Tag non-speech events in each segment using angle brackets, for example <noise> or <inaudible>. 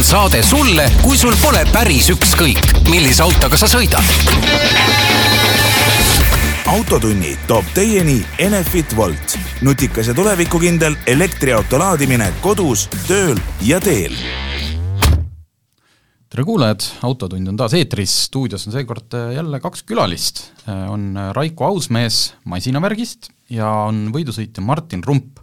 on saade sulle, kui sul pole päris ükskõik, millise autoga sa sõidad. autotunni toob teieni Enefit Volt, nutikas ja tulevikukindel elektriauto laadimine kodus, tööl ja teel. Tere kuulajad, Autotund on taas eetris, stuudios on seekord jälle kaks külalist. on Raiko Ausmees masinavärgist ja on võidusõitja Martin Rump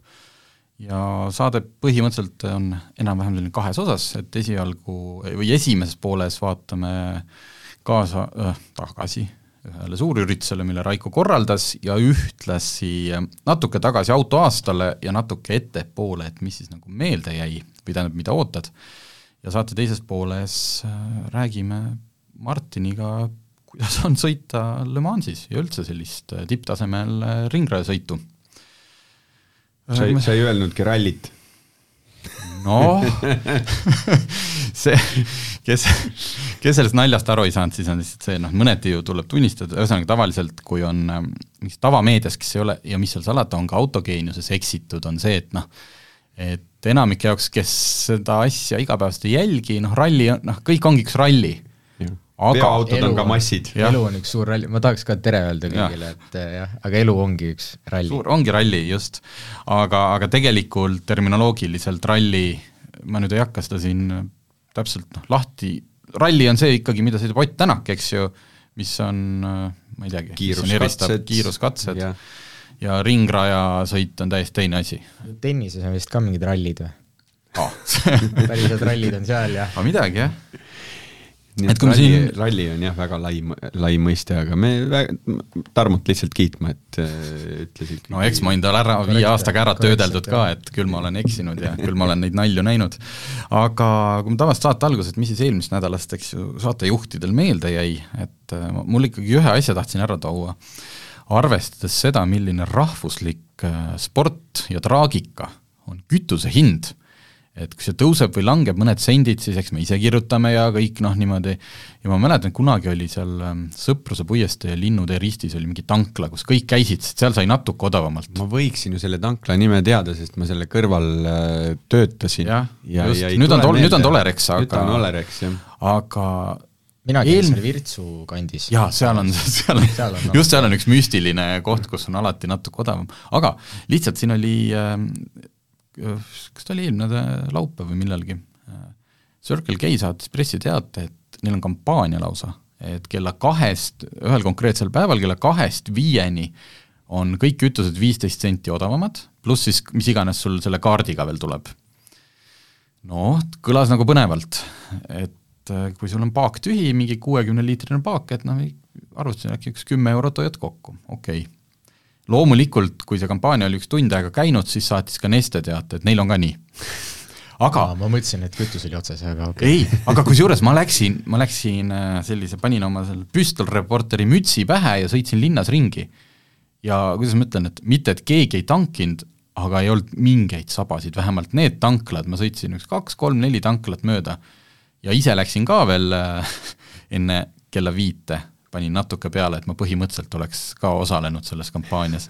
ja saade põhimõtteliselt on enam-vähem selline kahes osas, et esialgu või esimeses pooles vaatame kaasa äh,, tagasi ühele suurüritusele, mille Raiko korraldas ja ühtlasi natuke tagasi autoaastale ja natuke ettepoole, et mis siis nagu meelde jäi või tähendab, mida ootad. ja saate teises pooles äh, räägime Martiniga, kuidas on sõita Le Mansis ja üldse sellist äh, tipptasemel äh, ringrajasõitu sa ei, sa ei öelnudki rallit? noh <laughs> see, kes, kes sellest naljast aru ei saanud, siis on lihtsalt see, noh, mõneti ju tuleb tunnistada, ühesõnaga tavaliselt, kui on ähm, mingis tavameedias, kes ei ole, ja mis seal salata, on ka autogeeniuses eksitud, on see, et noh, et enamike jaoks, kes seda asja igapäevaselt ei jälgi, noh, ralli, noh, kõik ongi üks ralli aga veoautod on ka massid. elu on üks suur ralli, ma tahaks ka tere öelda kõigile, et eh, jah, aga elu ongi üks ralli. suur, ongi ralli, just. aga, aga tegelikult terminoloogiliselt ralli, ma nüüd ei hakka seda siin täpselt noh, lahti, ralli on see ikkagi, mida sõidab Ott Tänak, eks ju, mis on, ma ei teagi, kiiruskatsed, kiiruskatsed ja, ja ringrajasõit on täiesti teine asi. tennises on vist ka mingid rallid või ah. <laughs> päriselt rallid on seal, jah? aga midagi, jah nii et, et ralli siin..., ralli on jah, väga lai, lai mõiste, aga me Tarmot lihtsalt kiitma, et äh, ütlesid no eks ma endale ära viie aastaga ära töödeldud ka, et küll ma olen eksinud ja küll ma olen neid nalju näinud. aga kui me tavaliselt saate alguses, mis siis eelmisest nädalast, eks ju, saatejuhtidel meelde jäi, et äh, mul ikkagi ühe asja tahtsin ära tuua, arvestades seda, milline rahvuslik äh, sport ja traagika on kütuse hind et kui see tõuseb või langeb mõned sendid, siis eks me ise kirjutame ja kõik noh, niimoodi, ja ma mäletan, kunagi oli seal ähm, Sõpruse puiestee ja Linnutee ristis oli mingi tankla, kus kõik käisid, sest seal sai natuke odavamalt. ma võiksin ju selle tankla nime teada, sest ma selle kõrval äh, töötasin. jah ja, just, nüüd on nüüd on Tolerex, aga nüüd on Olerex, jah. aga mina käin seal Virtsu kandis. jaa, seal on, seal on, seal on <laughs> just seal on üks müstiline koht, kus on alati natuke odavam, aga lihtsalt siin oli äh, kas ta oli eelmine laupäev või millalgi, Circle K saatis pressiteate, et neil on kampaania lausa, et kella kahest, ühel konkreetsel päeval kella kahest viieni on kõik kütused viisteist senti odavamad, pluss siis mis iganes sul selle kaardiga veel tuleb. noh, kõlas nagu põnevalt, et äh, kui sul on paak tühi, mingi kuuekümne liitrine paak, et noh, arvutasin äkki üks kümme eurot hoiad kokku, okei. okay loomulikult, kui see kampaania oli üks tund aega käinud, siis saatis ka Neste teate, et neil on ka nii. aga Aa, ma mõtlesin, et kütus oli otsas, aga okei okay.. ei, aga kusjuures ma läksin, ma läksin äh, sellise, panin oma selle püstolreporteri mütsi pähe ja sõitsin linnas ringi. ja kuidas ma ütlen, et mitte, et keegi ei tankinud, aga ei olnud mingeid sabasid, vähemalt need tanklad, ma sõitsin üks kaks-kolm-neli tanklat mööda ja ise läksin ka veel äh, <laughs> enne kella viite panin natuke peale, et ma põhimõtteliselt oleks ka osalenud selles kampaanias.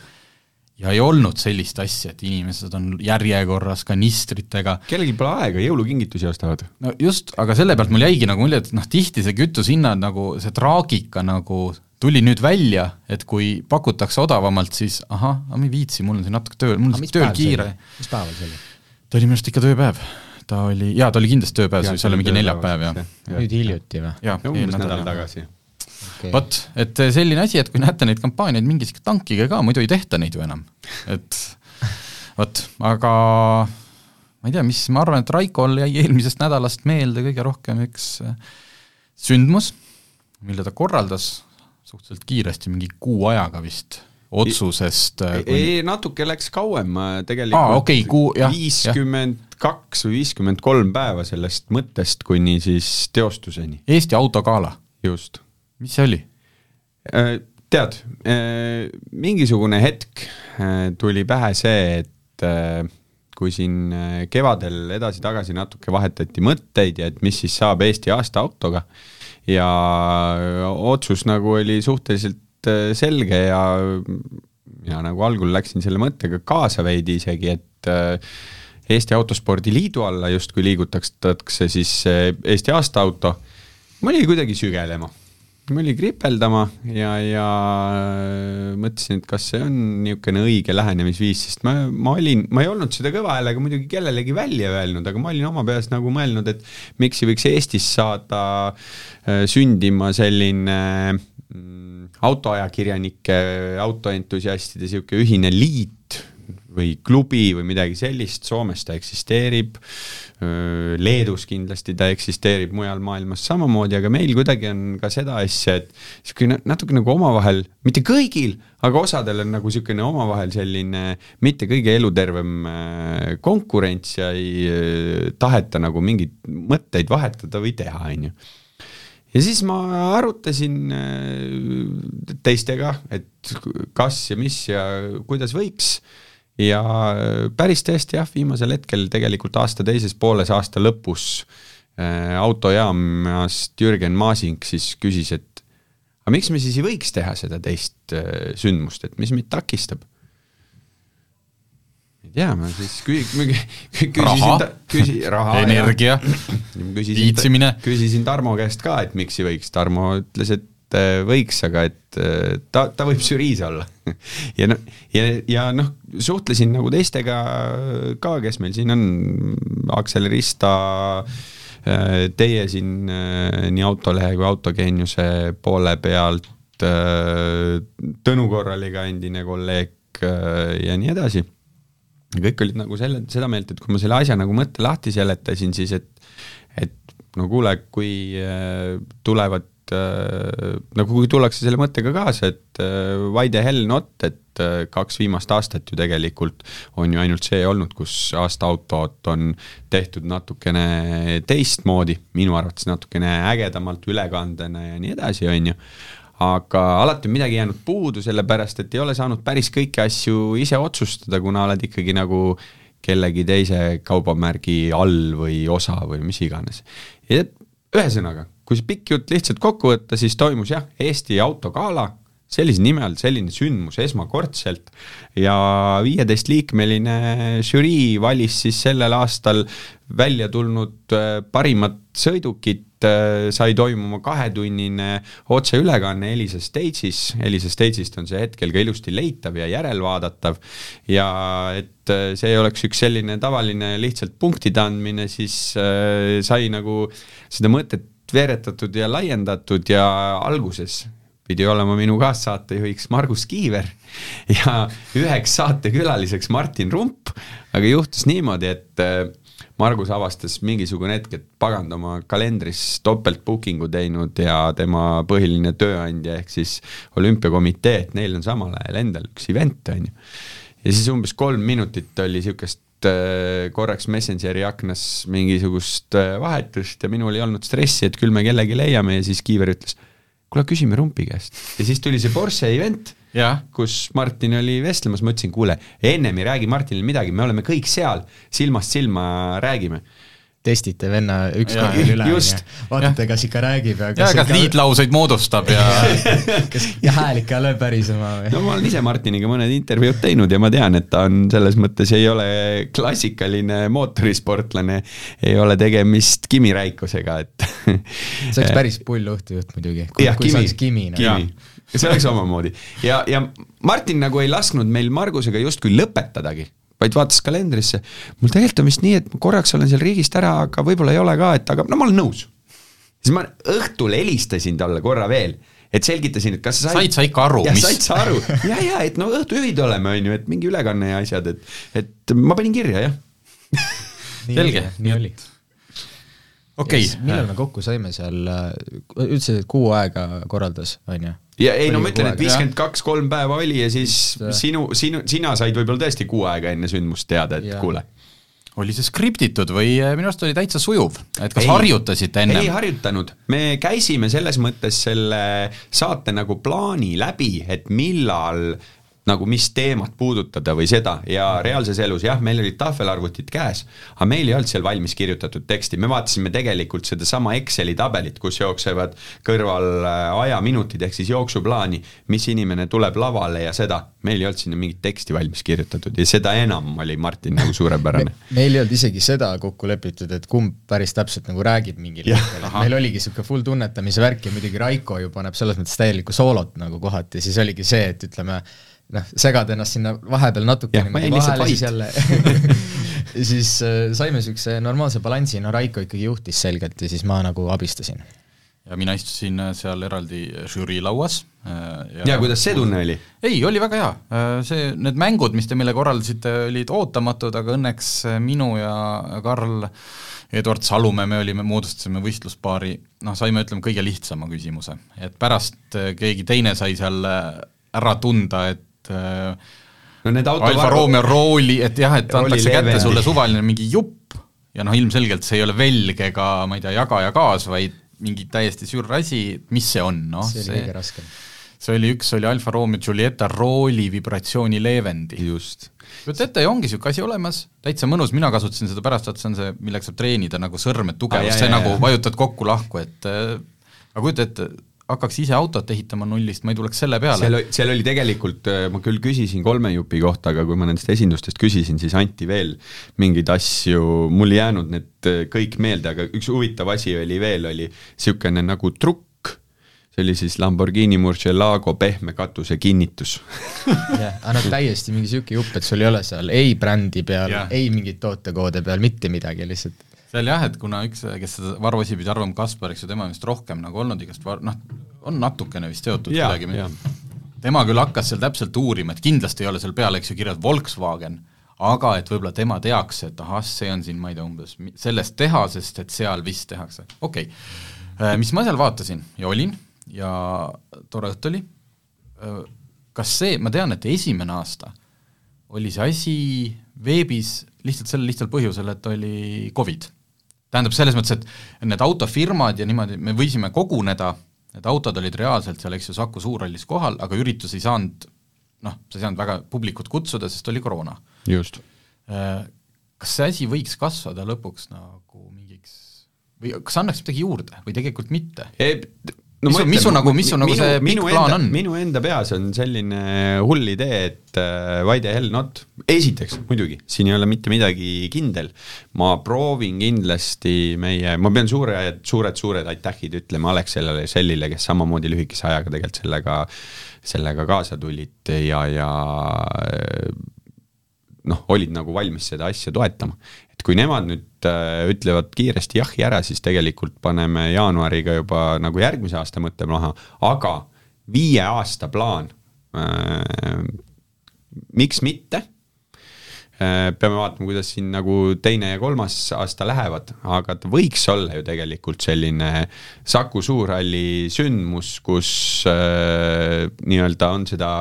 ja ei olnud sellist asja, et inimesed on järjekorras kanistritega. kellelgi pole aega, jõulukingitusi ostavad. no just, aga selle pealt mul jäigi nagu mulje, et noh, tihti see kütusehinnad nagu, see traagika nagu tuli nüüd välja, et kui pakutakse odavamalt, siis ahah, ma ei viitsi, mul on siin natuke töö, mul on tööl kiire. mis päeval see oli? ta oli minu arust ikka tööpäev ta oli, jaa, ta oli kindlasti tööpäev, see oli mingi neljapäev, jah. nüüd hiljuti või? jah, umbes nädal tagasi okay.. vot, et selline asi, et kui näete neid kampaaniaid mingi sihuke tankiga ka, muidu ei tehta neid ju enam, et vot, aga ma ei tea, mis, ma arvan, et Raikol jäi eelmisest nädalast meelde kõige rohkem üks äh, sündmus, mille ta korraldas suhteliselt kiiresti, mingi kuu ajaga vist, otsusest äh, ei, ei, natuke läks kauem, tegelikult okay, viiskümmend kaks või viiskümmend kolm päeva sellest mõttest kuni siis teostuseni. Eesti autogala. just mis see oli? Äh, tead, äh, mingisugune hetk äh, tuli pähe see, et kui siin kevadel edasi-tagasi natuke vahetati mõtteid ja et mis siis saab Eesti aasta autoga ja otsus nagu oli suhteliselt selge ja mina nagu algul läksin selle mõttega kaasa veidi isegi, et Eesti Autospordi Liidu alla justkui liigutatakse siis Eesti aastaauto, mul jäi kuidagi sügelema. Jäi kripeldama ja, ja mõtlesin, et kas see on niisugune õige lähenemisviis, sest ma, ma olin, ma ei olnud seda kõva häälega muidugi kellelegi välja öelnud, aga ma olin oma peas nagu mõelnud, et miks ei võiks Eestis saada äh, sündima selline mm, autoajakirjanike, autoentusiastide niisugune ühine liit või klubi või midagi sellist, Soomes ta eksisteerib, Leedus kindlasti ta eksisteerib, mujal maailmas samamoodi, aga meil kuidagi on ka seda asja, et niisugune natuke nagu omavahel, mitte kõigil, aga osadel on nagu niisugune omavahel selline mitte kõige elutervem konkurents ja ei taheta nagu mingeid mõtteid vahetada või teha, on ju ja siis ma arutasin teistega, et kas ja mis ja kuidas võiks ja päris tõesti jah, viimasel hetkel tegelikult aasta teises pooles, aasta lõpus äh, autojaamast Jürgen Maasing siis küsis, et aga miks me siis ei võiks teha seda teist äh, sündmust, et mis meid takistab? ei tea, ma siis kü-, küsisin Raha. ta-, küsi-, raha energia, küsisin, viitsimine. küsisin Tarmo käest ka, et miks ei võiks, Tarmo ütles, et äh, võiks, aga et äh, ta, ta võib žüriis olla <laughs> ja noh, ja, ja noh, suhtlesin nagu teistega ka, kes meil siin on, Aksel Rista, äh, teie siin nii Autolehe kui Autogeeniuse poole pealt, Tõnu Korraliga endine kolleeg ja nii edasi. Kõik olid nagu selle, seda meelt, et kui ma selle asja nagu mõtte lahti seletasin, siis et et no kuule, kui tulevad äh, nagu kui tullakse selle mõttega kaasa, et äh, why the hell not, et äh, kaks viimast aastat ju tegelikult on ju ainult see olnud, kus aastaautot on tehtud natukene teistmoodi, minu arvates natukene ägedamalt, ülekandena ja nii edasi, on ju aga alati on midagi jäänud puudu, sellepärast et ei ole saanud päris kõiki asju ise otsustada, kuna oled ikkagi nagu kellegi teise kaubamärgi all või osa või mis iganes. ühesõnaga, kui see pikk jutt lihtsalt kokku võtta, siis toimus jah, Eesti autogala, sellise nime all selline sündmus esmakordselt. Ja viieteistliikmeline žürii valis siis sellel aastal välja tulnud äh, parimad sõidukid, äh, sai toimuma kahetunnine otseülekanne Elisa Stage'is, Elisa Stage'ist on see hetkel ka ilusti leitav ja järelvaadatav. Ja et äh, see ei oleks üks selline tavaline lihtsalt punktide andmine, siis sai nagu seda mõtet veeretatud ja laiendatud ja alguses pidi olema minu kaassaatejuhiks Margus Kiiver <laughs> ja üheks saatekülaliseks Martin Rump, aga juhtus niimoodi, et äh, Margus avastas mingisugune hetk, et pagan, ta oma kalendris topelt booking'u teinud ja tema põhiline tööandja ehk siis olümpiakomitee, et neil on samal ajal endal üks event, on ju. ja siis umbes kolm minutit oli niisugust korraks Messengeri aknas mingisugust äh, vahetust ja minul ei olnud stressi, et küll me kellegi leiame ja siis Kiiver ütles, kuule, küsime Rumpi käest. ja siis tuli see Porsche event, kus Martin oli vestlemas, ma ütlesin, kuule, ennem ei räägi Martinile midagi, me oleme kõik seal, silmast silma räägime. Testite venna ükskord üle, vaatate, kas ikka räägib ja ja kas kas liitlauseid moodustab ja <laughs> kas ja hääl ikka lööb pärisema või? No ma olen ise Martiniga mõned intervjuud teinud ja ma tean, et ta on selles mõttes ei ole klassikaline mootorisportlane, ei ole tegemist Kimi Räikusega, et <laughs> see oleks päris pull õhtujutt muidugi, kui, kui Kimi, see oleks Kimi nagu. Kimi. see oleks omamoodi. Ja, ja Martin nagu ei lasknud meil Margusega justkui lõpetadagi, vaid vaatas kalendrisse, mul tegelikult on vist nii, et ma korraks olen seal riigist ära, aga võib-olla ei ole ka, et aga no ma olen nõus. siis ma õhtul helistasin talle korra veel, et selgitasin, et kas sa said sa ikka aru, mis said sa aru ja, ja et no õhtujuhid oleme, on ju, et mingi ülekanne ja asjad, et, et ma panin kirja, jah. Selge. nii oli. okei siis millal me kokku saime seal, ütlesid, et kuu aega korraldas, on ju? Ja ei no ma ütlen, et viiskümmend kaks, kolm päeva oli ja siis sinu, sinu, sina said võib-olla tõesti kuu aega enne sündmust teada, et Jah. kuule oli see skriptitud või eh, minu arust oli täitsa sujuv, et kas Ei. harjutasite enne? ei harjutanud, me käisime selles mõttes selle saate nagu plaani läbi, et millal nagu mis teemat puudutada või seda. Ja reaalses elus jah, meil olid tahvelarvutid käes, aga meil ei olnud seal valmis kirjutatud teksti, me vaatasime tegelikult sedasama Exceli tabelit, kus jooksevad kõrval äh, ajaminutid ehk siis jooksuplaani, mis inimene tuleb lavale ja seda, meil ei olnud sinna mingit teksti valmis kirjutatud ja seda enam oli Martin nagu suurepärane. Me,. meil ei olnud isegi seda kokku lepitud, et kumb päris täpselt nagu räägib mingil hetkel, et meil oligi niisugune full tunnetamise värk ja muidugi Raiko ju paneb selles mõttes täielikku soolot nagu kohati, siis oligi see, et ütleme, noh, segad ennast sinna vahepeal natuke Jah, ma jäin lihtsalt vahele, siis jälle <laughs> siis äh, saime niisuguse normaalse balansi, no Raiko ikkagi juhtis selgelt ja siis ma nagu abistasin. ja mina istusin äh, seal eraldi žürii lauas äh, ja kuidas see tunne oli? ei, oli väga hea, see, need mängud, mis te meile korraldasite, olid ootamatud, aga õnneks minu ja Karl Eduard Salumäe, me olime, moodustasime võistluspaari, noh, saime ütleme kõige lihtsama küsimuse, et pärast äh, keegi teine sai seal äh, ära tunda, et äh, no need Alfa autovarud Romeo rooli, et jah, et antakse kätte sulle suvaline mingi jupp ja noh, ilmselgelt see ei ole velg ega ma ei tea, jaga ja kaas, vaid mingi täiesti sürr asi, mis see on, noh see oli kõige raskem. see oli, üks oli Alfa Romeo Giulietta rooli vibratsiooni leevendi. just. kujuta ette, ja ongi niisugune asi olemas, täitsa mõnus, mina kasutasin seda pärast, vaat see on see, millega saab treenida nagu sõrmed Aa, tugevust, jaa, see jaa, nagu jaa. vajutad kokku-lahku, et äh, aga kujuta ette, hakkaks ise autot ehitama nullist, ma ei tuleks selle peale. seal, seal oli tegelikult, ma küll küsisin kolme jupi kohta, aga kui ma nendest esindustest küsisin, siis anti veel mingeid asju, mul ei jäänud need äh, kõik meelde, aga üks huvitav asi oli veel, oli niisugune nagu trukk, see oli siis Lamborghini Murcielago pehme katuse kinnitus <laughs> jah, aga no täiesti mingi niisugune jupp, et sul ei ole seal ei brändi peal Jah., ei mingit tootekoode peal, mitte midagi lihtsalt seal jah, et kuna üks, kes seda Varro Osi pidi arvama, Kaspar, eks ju, tema on vist rohkem nagu olnud igast var-, noh, on natukene vist seotud Jaa, kuidagi tema küll hakkas seal täpselt uurima, et kindlasti ei ole seal peal, eks ju, kirjas Volkswagen, aga et võib-olla tema teaks, et ahah, see on siin, ma ei tea, umbes sellest tehasest, et seal vist tehakse, okei okay.. Mis ma seal vaatasin ja olin ja tore õhtu oli, kas see, ma tean, et esimene aasta oli see asi veebis lihtsalt sel lihtsal põhjusel, et oli Covid. Tähendab, selles mõttes, et need autofirmad ja niimoodi, me võisime koguneda, need autod olid reaalselt seal, eks ju, Saku Suurhallis kohal, aga üritus ei saanud noh, sa ei saanud väga publikut kutsuda, sest oli koroona. just. Kas see asi võiks kasvada lõpuks nagu mingiks või kas annaks midagi juurde või tegelikult mitte? No Mis su- mis su nagu- mis su nagu see pikk plaan on? minu enda peas on selline hull idee, et äh, why the hell not, esiteks muidugi, siin ei ole mitte midagi kindel, ma proovin kindlasti meie, ma pean suure, suured-suured aitähid ütlema Alexelale ja Sellile, kes samamoodi lühikese ajaga tegelikult sellega, sellega kaasa tulid ja, ja äh, noh, olid nagu valmis seda asja toetama. et kui nemad nüüd äh, ütlevad kiiresti jahi ära, siis tegelikult paneme jaanuariga juba nagu järgmise aasta mõtte maha, aga viie aasta plaan äh,, miks mitte äh, peame vaatama, kuidas siin nagu teine ja kolmas aasta lähevad, aga ta võiks olla ju tegelikult selline Saku Suurhalli sündmus, kus äh, nii-öelda on seda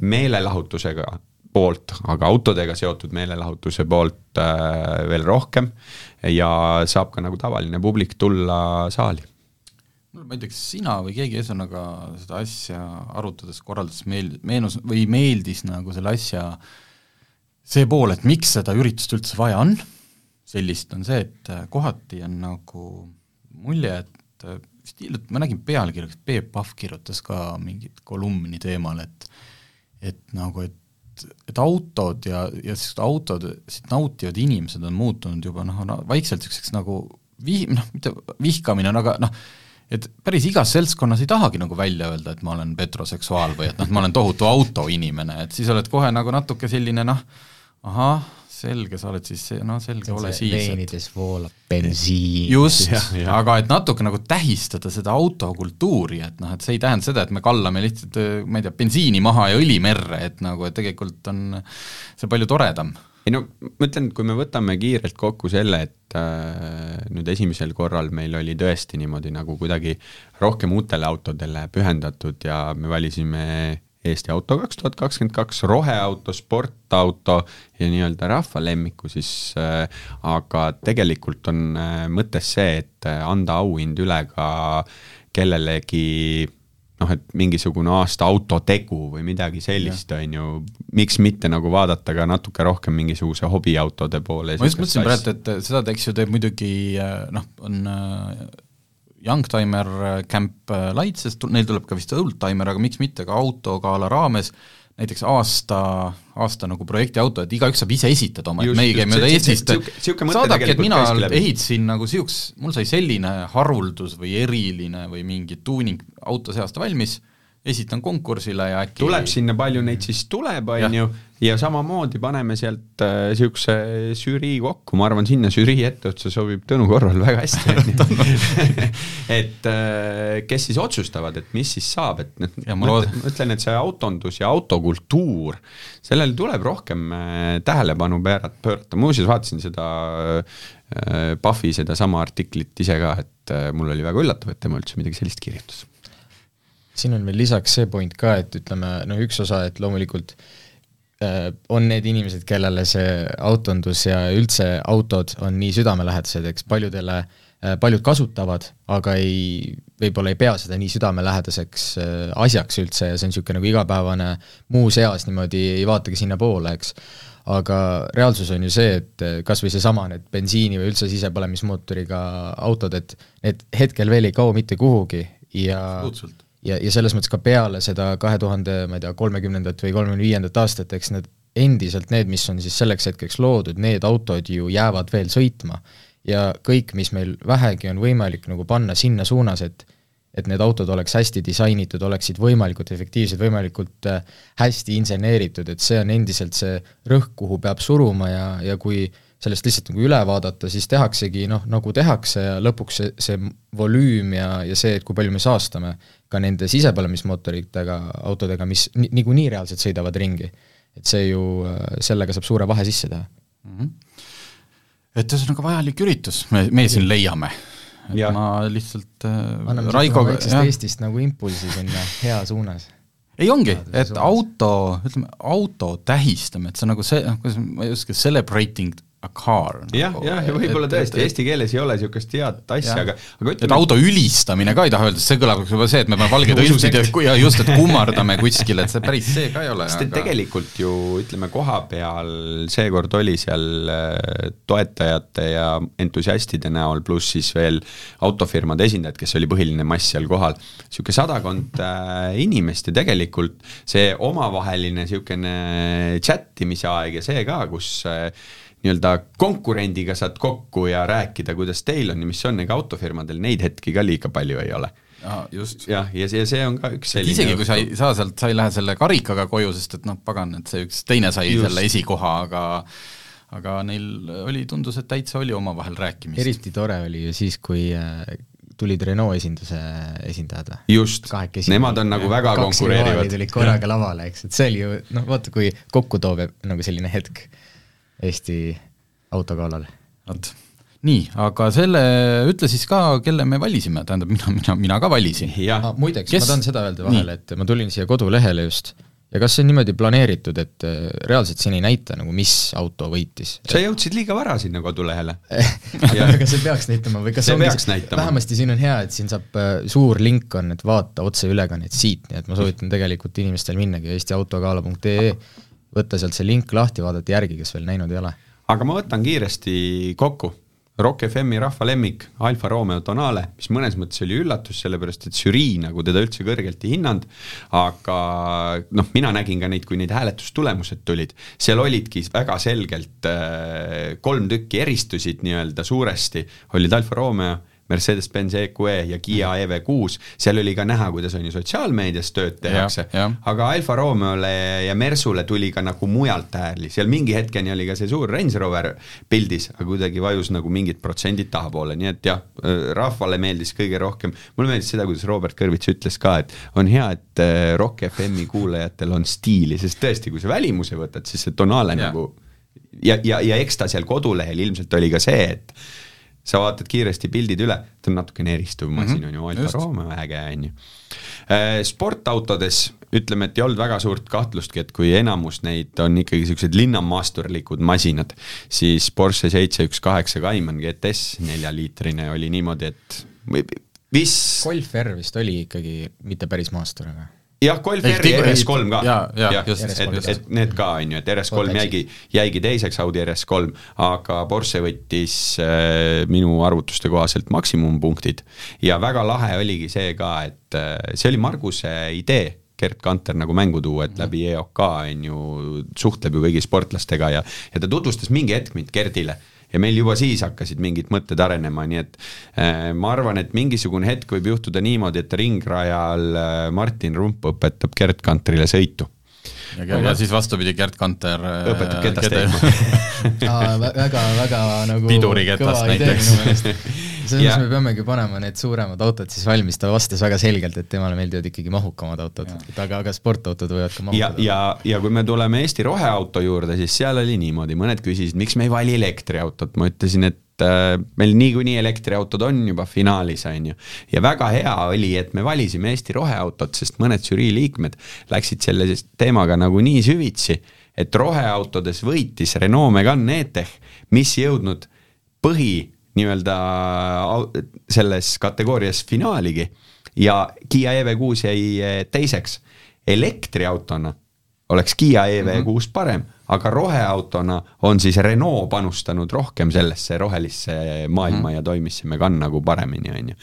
meelelahutusega poolt, aga autodega seotud meelelahutuse poolt äh, veel rohkem ja saab ka nagu tavaline publik tulla saali. ma ei tea, kas sina või keegi ühesõnaga seda asja arutades, korraldades meel-, meenus või meeldis nagu selle asja see pool, et miks seda üritust üldse vaja on, sellist on see, et äh, kohati on nagu mulje, et äh, vist hiljuti ma nägin pealkirja, kas Peep Pahv kirjutas ka mingit kolumni teemal, et et nagu, et, et autod ja, ja sellised autod, nautivad inimesed on muutunud juba noh, no vaikselt niisuguseks nagu vih-, noh, mitte vihkamine on, aga noh, et päris igas seltskonnas ei tahagi nagu välja öelda, et ma olen petroseksuaal või et noh, ma olen tohutu autoinimene, et siis oled kohe nagu natuke selline noh, ahah, selge, sa oled siis see, no selge, ole siis. veenides voolab bensiin. just, aga et natuke nagu tähistada seda autokultuuri, et noh, et see ei tähenda seda, et me kallame lihtsalt, ma ei tea, bensiini maha ja õli merre, et nagu, et tegelikult on see palju toredam ei no ma ütlen, kui me võtame kiirelt kokku selle, et äh, nüüd esimesel korral meil oli tõesti niimoodi nagu kuidagi rohkem uutele autodele pühendatud ja me valisime Eesti auto kaks tuhat kakskümmend kaks, roheauto, sportauto ja nii-öelda rahva lemmiku siis äh,, aga tegelikult on äh, mõttes see, et äh, anda auhind üle ka kellelegi noh, et mingisugune aasta autotegu või midagi sellist, on ju, miks mitte nagu vaadata ka natuke rohkem mingisuguse hobiautode poole. ma just mõtlesin praegu, et seda eks ju teeb muidugi noh, on Youngtimer Camp Light, sest neil tuleb ka vist Oldtimer, aga miks mitte ka autogala raames. Näiteks aasta, aasta nagu projektiauto, et igaüks saab ise esitada oma, et meie käime mööda Eestist, saadabki, et mina ehitasin nagu siuks, mul sai selline haruldus või eriline või mingi tuuning auto see aasta valmis esitan konkursile ja äkki tuleb sinna, palju neid siis tuleb, on ju, ja samamoodi paneme sealt niisuguse äh, žürii kokku, ma arvan, sinna žürii etteotsa sobib Tõnu Korval väga hästi, on ju. <laughs> et äh, kes siis otsustavad, et mis siis saab, et noh, ma ütlen, et see autondus ja autokultuur, sellele tuleb rohkem äh, tähelepanu pöörata, pöörata, muuseas vaatasin seda äh, Puffi sedasama artiklit ise ka, et äh, mul oli väga üllatav, et tema üldse midagi sellist kirjutas siin on veel lisaks see point ka, et ütleme, noh üks osa, et loomulikult äh, on need inimesed, kellele see autondus ja üldse autod on nii südamelähedased, eks paljudele äh,, paljud kasutavad, aga ei, võib-olla ei pea seda nii südamelähedaseks äh, asjaks üldse ja see on niisugune nagu igapäevane muus eas niimoodi ei vaatagi sinnapoole, eks. Aga reaalsus on ju see, et äh, kas või seesama, need bensiini või üldse sisepõlemismootoriga autod, et need hetkel veel ei kao mitte kuhugi ja Absoluutselt ja, ja selles mõttes ka peale seda kahe tuhande, ma ei tea, kolmekümnendat või kolmekümne viiendat aastat, eks need endiselt need, mis on siis selleks hetkeks loodud, need autod ju jäävad veel sõitma. ja kõik, mis meil vähegi on võimalik nagu panna sinna suunas, et et need autod oleks hästi disainitud, oleksid võimalikult efektiivsed, võimalikult äh, hästi inseneeritud, et see on endiselt see rõhk, kuhu peab suruma ja, ja kui sellest lihtsalt nagu üle vaadata, siis tehaksegi noh, nagu tehakse ja lõpuks see, see volüüm ja, ja see, et kui palju me saastame, ka nende sisepõlemismootoritega autodega, mis ni-, niikuinii reaalselt sõidavad ringi. et see ju, sellega saab suure vahe sisse teha mm. -hmm. et ühesõnaga vajalik üritus, me, me siin leiame. ja. ma lihtsalt äh, Raigoga Eestist nagu impulsi sinna hea suunas ei ongi, et auto, ütleme, auto tähistame, et see on nagu see, noh, kuidas ma ei oska, celebrating a car nagu,. jah, jah, ja võib-olla tõesti, eesti keeles ei ole niisugust head asja, aga aga ütleme et auto ülistamine ka ei taha öelda, see kõlab juba see, et me paneme valged õlsid ja, just, et kummardame kuskil, et see päris see ka ei ole. sest et aga... tegelikult ju ütleme, koha peal seekord oli seal äh, toetajate ja entusiastide näol, pluss siis veel autofirmade esindajad, kes oli põhiline mass seal kohal, niisugune sadakond äh, inimest ja tegelikult see omavaheline niisugune chattimise aeg ja see ka, kus äh, nii-öelda konkurendiga saad kokku ja rääkida, kuidas teil on ja mis on, ega autofirmadel neid hetki ka liiga palju ei ole Aa, just. jah, ja see, see on ka üks selline isegi kui sa ei saa sealt, sa ei lähe selle karikaga koju, sest et noh, pagan, et see üks teine sai just. selle esikoha, aga aga neil oli, tundus, et täitsa oli omavahel rääkimist. eriti tore oli ju siis, kui äh, tulid Renault esinduse esindajad või? just, nemad on nagu väga konkureerivad. tulid korraga lavale, eks, et see oli ju noh, vaata kui kokku toov nagu selline hetk Eesti autogalal. vot, nii, aga selle, ütle siis ka, kelle me valisime, tähendab, mina, mina, mina ka valisin. Ah, muideks Kes..., ma tahan seda öelda vahele, et ma tulin siia kodulehele just ja kas see on niimoodi planeeritud, et äh, reaalselt siin ei näita nagu, mis auto võitis? sa jõudsid liiga vara sinna kodulehele <laughs> aga, aga see peaks näitama või kas see peaks näitama. vähemasti siin on hea, et siin saab äh, suur link on, et vaata otseülekannet siit, nii et ma soovitan tegelikult inimestel minnagi eestiautogala.ee võtta sealt see link lahti, vaadata järgi, kes veel näinud ei ole. aga ma võtan kiiresti kokku. Rock FM-i rahva lemmik Alfa Romeo Tonale, mis mõnes mõttes oli üllatus, sellepärast et žürii nagu teda üldse kõrgelt ei hinnanud, aga noh, mina nägin ka neid, kui neid hääletustulemused tulid, seal olidki väga selgelt äh, kolm tükki eristusid nii-öelda suuresti, olid Alfa Romeo Mercedes-Benz EQE ja Kiia EV6, seal oli ka näha, kuidas on ju sotsiaalmeedias tööd tehakse, aga Alfa Romeole ja Mersule tuli ka nagu mujalt hääli, seal mingi hetkeni oli ka see suur Range Rover pildis, aga kuidagi vajus nagu mingid protsendid tahapoole, nii et jah, rahvale meeldis kõige rohkem, mulle meeldis seda, kuidas Robert Kõrvits ütles ka, et on hea, et äh, Rock FM-i kuulajatel on stiili, sest tõesti, kui sa välimuse võtad, siis see tonaalne nagu ja, ja, ja eks ta seal kodulehel ilmselt oli ka see, et sa vaatad kiiresti pildid üle, ta on natukene eristuv masin mm, -hmm. on ju, Alfa Romeo, äge on ju. Äh, sportautodes ütleme, et ei olnud väga suurt kahtlustki, et kui enamus neid on ikkagi niisugused linnamaasturlikud masinad, siis Porsche seitse üks kaheksa Cayman GTS neljaliitrine oli niimoodi, et Wis Golf R vist oli ikkagi mitte päris maastur, aga jah, Golf Ei, R ja ei, RS3 ka. just, et, RS3 et, need ka, on ju, et RS3 Oota, jäigi, jäigi teiseks, Audi RS3, aga Porsche võttis äh, minu arvutuste kohaselt maksimumpunktid. Ja väga lahe oligi see ka, et äh, see oli Marguse idee Gerd Kanter nagu mängu tuua, et läbi EOK on ju, suhtleb ju kõigi sportlastega ja, ja ta tutvustas mingi hetk mind Gerdile ja meil juba siis hakkasid mingid mõtted arenema, nii et äh, ma arvan, et mingisugune hetk võib juhtuda niimoodi, et ringrajal äh, Martin Rump õpetab Gerd Kantrile sõitu. Ja, ja siis vastupidi, Gerd Kanter äh, õpetab ketast eemale <laughs> väga, väga nagu Piduriketast näiteks. <laughs> selles mõttes me peamegi panema need suuremad autod siis valmis, ta vastas väga selgelt, et temale meeldivad ikkagi mahukamad autod, et aga, aga sportautod võivad ka ja, mahukad ja, ja kui me tuleme Eesti roheauto juurde, siis seal oli niimoodi, mõned küsisid, miks me ei vali elektriautot, ma ütlesin, et äh, meil niikuinii elektriautod on juba finaalis, on ju. ja väga hea oli, et me valisime Eesti roheautot, sest mõned žürii liikmed läksid selle teemaga nagu nii süvitsi, et roheautodes võitis Renault Megane E-Tech, mis jõudnud põhi nii-öelda selles kategoorias finaaligi ja Kiia EV6 jäi eh, teiseks. elektriautona oleks Kiia EV6 mm -hmm. parem, aga roheautona on siis Renault panustanud rohkem sellesse rohelisse maailma mm -hmm. ja toimis see Megane nagu paremini, on ju.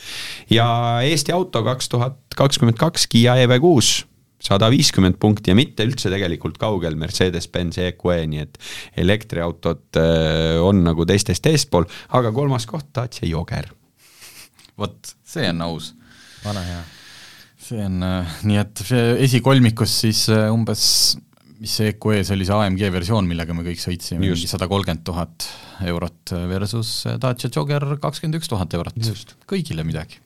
ja Eesti auto kaks tuhat kakskümmend kaks Kiia EV6 sada viiskümmend punkti ja mitte üldse tegelikult kaugel Mercedes-Benz EQE, nii et elektriautod äh, on nagu teistest eespool, aga kolmas koht Dacia Jogger. vot, see on aus. vana hea. see on äh,, nii et esikolmikus siis äh, umbes mis see EQE-s oli see AMG versioon, millega me kõik sõitsime, mingi sada kolmkümmend tuhat eurot versus Dacia Jogger kakskümmend üks tuhat eurot. kõigile midagi.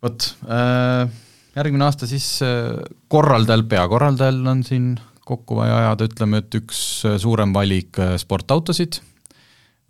vot äh,, järgmine aasta siis äh, korraldajal, peakorraldajal on siin kokku vaja ajada, ütleme, et üks äh, suurem valik äh, sportautosid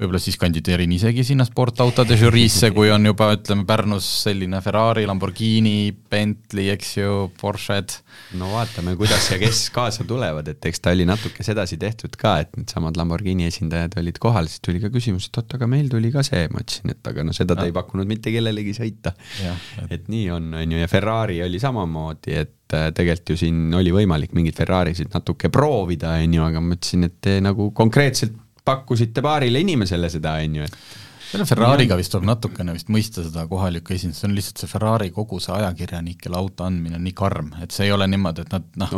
võib-olla siis kandideerin isegi sinna sportautode žüriisse, kui on juba ütleme Pärnus selline Ferrari, Lamborghini, Bentley, eks ju, Porsche'd. no vaatame, kuidas ja kes kaasa tulevad, et eks ta oli natuke sedasi tehtud ka, et needsamad Lamborghini esindajad olid kohal, siis tuli ka küsimus, et oot, aga meil tuli ka see, ma ütlesin, et aga no seda ta ei pakkunud mitte kellelegi sõita. Et... et nii on, on ju, ja Ferrari oli samamoodi, et äh, tegelikult ju siin oli võimalik mingeid Ferrarisid natuke proovida, on ju, aga ma ütlesin, et nagu konkreetselt pakkusite paarile inimesele seda, on ju, et selle Ferrari'ga vist tuleb natukene vist mõista seda kohalikku esindust, see on lihtsalt see Ferrari kogu see ajakirjanikele auto andmine on nii karm, et see ei ole niimoodi, et nad noh,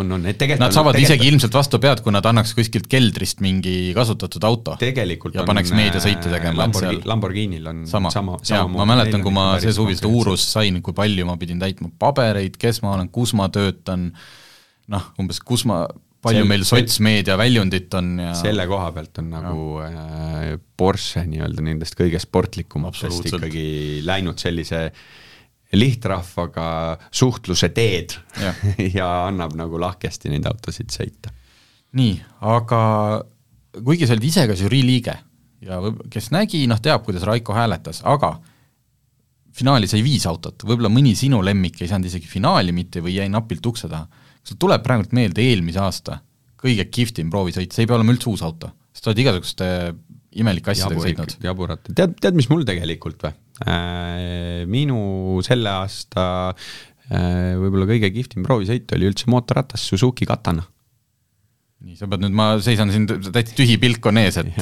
nad saavad on, isegi ilmselt vastu pead, kui nad annaks kuskilt keldrist mingi kasutatud auto. tegelikult ja paneks meediasõite tegema äh, Lamborghini, Lamborghinil on sama, sama, sama, ma mäletan, kui ma see suvi seda uurust sain, kui palju ma pidin täitma pabereid, kes ma olen, kus ma töötan, noh, umbes kus ma palju meil sotsmeedia väljundit on ja selle koha pealt on nagu äh, Porsche nii-öelda nendest kõige sportlikumatest ikkagi läinud sellise lihtrahvaga suhtluse teed ja. <laughs> ja annab nagu lahkesti neid autosid sõita. nii, aga kuigi sa olid ise ka žürii liige ja kes nägi, noh teab, kuidas Raiko hääletas, aga finaali sai viis autot, võib-olla mõni sinu lemmik ei saanud isegi finaali mitte või jäi napilt ukse taha sul tuleb praegult meelde eelmise aasta kõige kihvtim proovisõit, see ei pea olema üldse uus auto, sest sa oled igasuguste imelike asjadega sõitnud. jaburat, tead, tead, mis mul tegelikult või äh,? Minu selle aasta äh, võib-olla kõige kihvtim proovisõit oli üldse mootorratas Suzuki Katana nii, sa pead nüüd, ma seisan siin täitsa tühi pilk on ees, et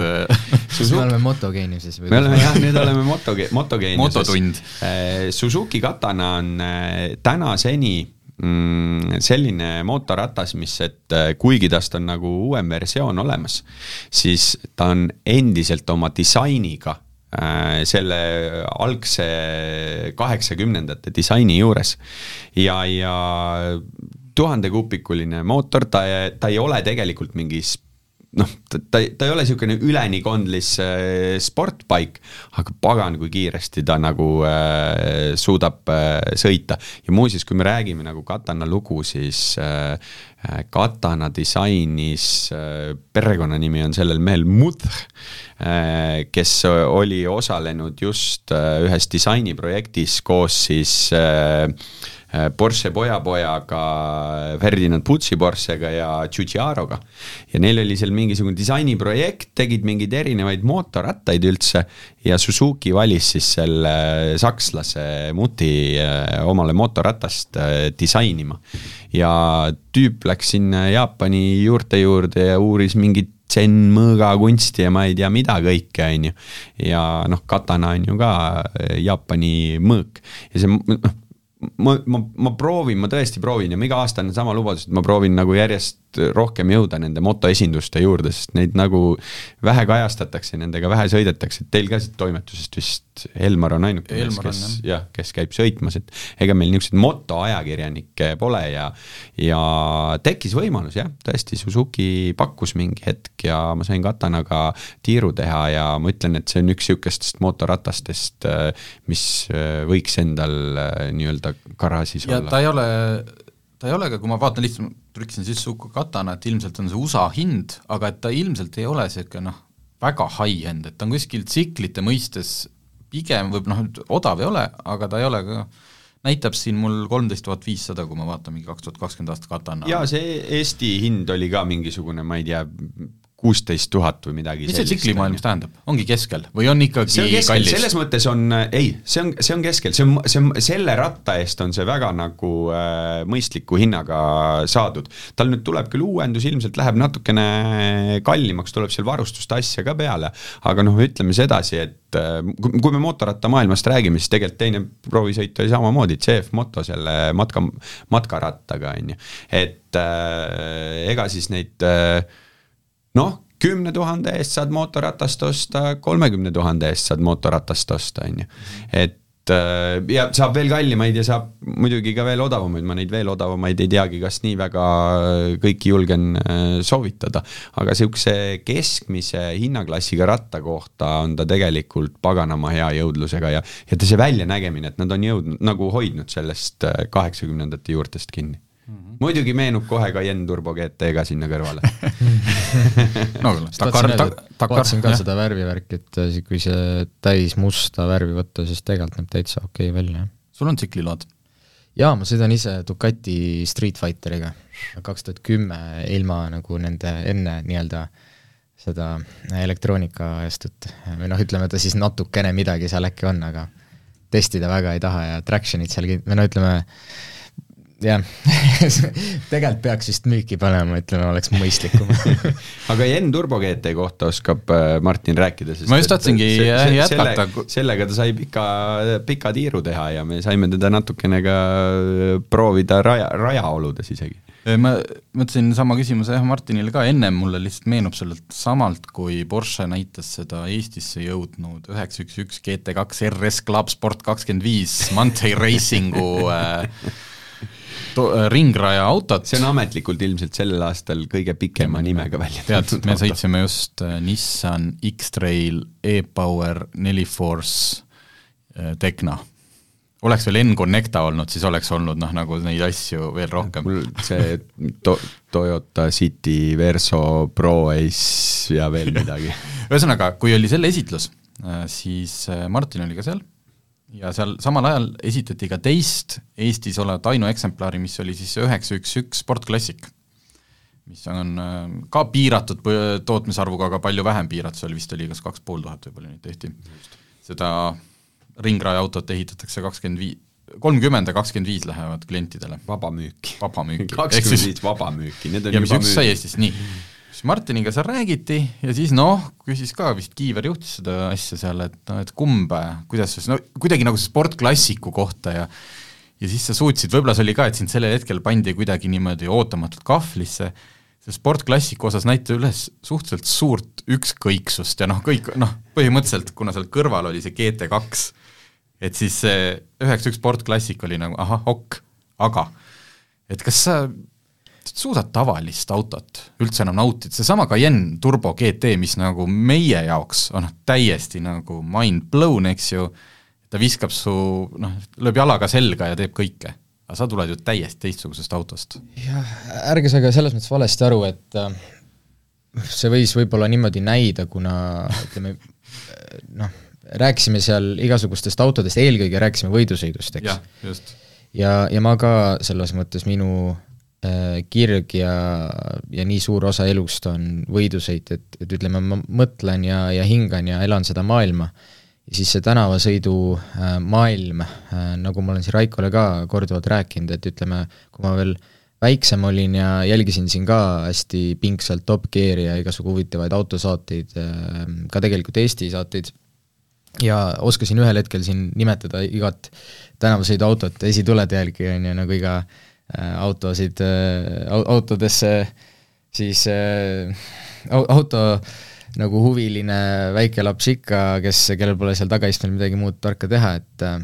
siis <laughs> me oleme motogeeniuses me oleme jah, nüüd oleme motoge-, <laughs> motogeeniuses. mototund. Äh, Suzuki Katana on äh, tänaseni mm, selline mootorratas, mis, et äh, kuigi tast on nagu uuem versioon olemas, siis ta on endiselt oma disainiga äh, selle algse kaheksakümnendate disaini juures. ja, ja tuhandekupikuline mootor, ta, ta ei ole tegelikult mingi noh, ta, ta, ta ei ole niisugune üleni kondlis äh, sportbaik, aga pagan, kui kiiresti ta nagu äh, suudab äh, sõita. ja muuseas, kui me räägime nagu Katana lugu, siis äh, äh Katana disainis äh,, perekonnanimi on sellel mehel Mudh äh,, kes oli osalenud just äh, ühes disainiprojektis koos siis äh, Porsche pojapojaga, Ferdinand Putsi Porschega ja Giugiaroga. ja neil oli seal mingisugune disainiprojekt, tegid mingeid erinevaid mootorrattaid üldse ja Suzuki valis siis selle sakslase muti omale mootorratast disainima. ja tüüp läks sinna Jaapani juurte juurde ja uuris mingit zen-mõõga kunsti ja ma ei tea mida kõike, on ju. ja noh, katana on ju ka Jaapani mõõk ja see noh, ma, ma, ma proovin, ma tõesti proovin ja ma iga aasta annan sama lubadust, et ma proovin nagu järjest rohkem jõuda nende motoesinduste juurde, sest neid nagu vähe kajastatakse, nendega vähe sõidetakse, et teil ka siit toimetusest vist Elmar on ainuke mees, kes jah, kes käib sõitmas, et ega meil niisuguseid motoajakirjanikke pole ja ja tekkis võimalus jah, tõesti, Suzuki pakkus mingi hetk ja ma sain katanaga tiiru teha ja ma ütlen, et see on üks niisugustest motoratastest, mis võiks endal nii-öelda garaažis ja olla. ta ei ole ta ei ole ka, kui ma vaatan lihtsalt, trükkisin sisse Uku katana, et ilmselt on see USA hind, aga et ta ilmselt ei ole niisugune noh, väga high-end, et ta on kuskil tsiklite mõistes pigem võib noh, odav ei ole, aga ta ei ole ka näitab siin mul kolmteist tuhat viissada, kui ma vaatan mingi kaks tuhat kakskümmend aasta katana. jaa, see Eesti hind oli ka mingisugune, ma ei tea, kuusteist tuhat või midagi mis see tsiklimaailmas tähendab, ongi keskel või on ikkagi see on keskel, kallis? selles mõttes on, ei, see on, see on keskel, see on, see on, selle ratta eest on see väga nagu äh, mõistliku hinnaga saadud. tal nüüd tuleb küll uuendus, ilmselt läheb natukene kallimaks, tuleb seal varustust asja ka peale, aga noh, ütleme sedasi, et äh, kui me mootorrattamaailmast räägime, siis tegelikult teine proovisõit oli samamoodi, CF Moto selle matka, matkarattaga, on ju. et äh, ega siis neid äh, noh, kümne tuhande eest saad mootorratast osta, kolmekümne tuhande eest saad mootorratast osta, on ju. et äh, ja saab veel kallimaid ja saab muidugi ka veel odavamaid, ma neid veel odavamaid ei teagi, kas nii väga kõiki julgen äh, soovitada. aga niisuguse keskmise hinnaklassiga ratta kohta on ta tegelikult paganama hea jõudlusega ja, ja ta see väljanägemine, et nad on jõudnud, nagu hoidnud sellest äh, kaheksakümnendate juurtest kinni Mm -hmm. muidugi meenub kohe Cayenne Turbo GT ka sinna kõrvale <laughs> <laughs> no Dakar, Dakar, vaatasin ka jah. seda värvivärki, et äh, kui see täis musta värvi võtta, siis tegelikult näeb täitsa okei okay välja. sul on tsikliload? jaa, ma sõidan ise Ducati Street Fighteriga, kaks tuhat kümme, ilma nagu nende enne nii-öelda seda elektroonikaajastut või noh, ütleme ta siis natukene midagi seal äkki on, aga testida väga ei taha ja traction'it seal, või no ütleme, jah <laughs> tegelikult peaks vist müüki panema, ütleme, oleks mõistlikum <laughs> aga Jen Turbo GT kohta oskab äh, Martin rääkida, sest ma just tahtsingi jätkata. sellega ta sai pika, pika tiiru teha ja me saime teda natukene ka äh, proovida raja, rajaoludes isegi. ma mõtlesin sama küsimuse jah Martinile ka, ennem mulle lihtsalt meenub sellelt samalt, kui Porsche näitas seda Eestisse jõudnud üheksa üks üks GT2 RS Club Sport kakskümmend viis Manthei Racingu äh, Äh, <laughs> ringraja autot. see on ametlikult ilmselt sellel aastal kõige pikema nimega välja tead, me sõitsime just äh, Nissan X-Trail e-Power neli Force äh, Tecna oleks veel N-Connecta olnud, siis oleks olnud noh, nagu neid asju veel rohkem. mul see to-, Toyota City Verso Pro Ace ja veel <laughs> midagi ühesõnaga, kui oli selle esitlus, siis Martin oli ka seal ja seal samal ajal esitati ka teist Eestis olevat ainueksemplari, mis oli siis üheksa üks üks Sport Classic, mis on äh, ka piiratud tootmisarvuga, aga palju vähem piiratud, seal vist oli kas kaks pool tuhat või palju neid tehti. seda ringraja autot ehitatakse kakskümmend viis, kolmkümmend ja kakskümmend viis lähevad klientidele. vabamüüki. vabamüüki. <laughs> kakskümmend viis vabamüüki, need on ja mis üks sai Eestis, nii siis Martiniga seal räägiti ja siis noh, küsis ka vist Kiiver juhtis seda asja seal, et noh, et kumb, kuidas siis, no kuidagi nagu sportklassiku kohta ja ja siis sa suutsid, võib-olla see oli ka, et sind sellel hetkel pandi kuidagi niimoodi ootamatult kahvlisse, see sportklassiku osas näitab üles suhteliselt suurt ükskõiksust ja noh, kõik noh, põhimõtteliselt kuna seal kõrval oli see GT2, et siis see üheksa üks sportklassik oli nagu ahah, ok, aga et kas sa suudad tavalist autot üldse enam nautida, seesama Cayenne Turbo GT, mis nagu meie jaoks on täiesti nagu mind blown, eks ju, ta viskab su noh, lööb jalaga selga ja teeb kõike. aga sa tuled ju täiesti teistsugusest autost. jah, ärge saage selles mõttes valesti aru, et äh, see võis võib-olla niimoodi näida, kuna ütleme <laughs> noh, rääkisime seal igasugustest autodest, eelkõige rääkisime võidusõidust, eks. ja, ja ma ka selles mõttes, minu äh, kirg ja, ja nii suur osa elust on võidusõit, et, et ütleme, ma mõtlen ja, ja hingan ja elan seda maailma. Siis see tänavasõidu äh, maailm äh,, nagu ma olen siin Raikole ka korduvalt rääkinud, et ütleme, kui ma veel väiksem olin ja jälgisin siin ka hästi pingsalt Top Gear'i ja igasugu huvitavaid autosaateid äh,, ka tegelikult Eesti saateid, ja oskasin ühel hetkel siin nimetada igat tänavasõiduautot esitulede järgi, on ju, nagu iga äh, autosid äh,, autodesse siis äh, auto äh, nagu huviline väike laps ikka, kes, kellel pole seal tagaistmel midagi muud tarka teha, et äh,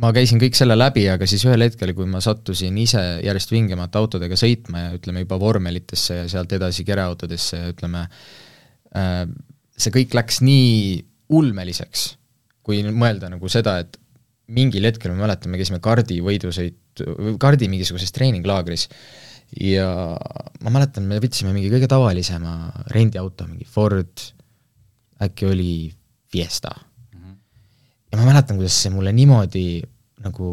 ma käisin kõik selle läbi, aga siis ühel hetkel, kui ma sattusin ise järjest vingemate autodega sõitma ja ütleme juba vormelitesse ja sealt edasi kereautodesse ja ütleme, äh, see kõik läks nii ulmeliseks, kui mõelda nagu seda, et mingil hetkel me käisime kardi võidusõit, kardi mingisuguses treeninglaagris ja ma mäletan, me võtsime mingi kõige tavalisema rendiauto, mingi Ford, äkki oli Fiesta mm. -hmm. ja ma mäletan, kuidas see mulle niimoodi nagu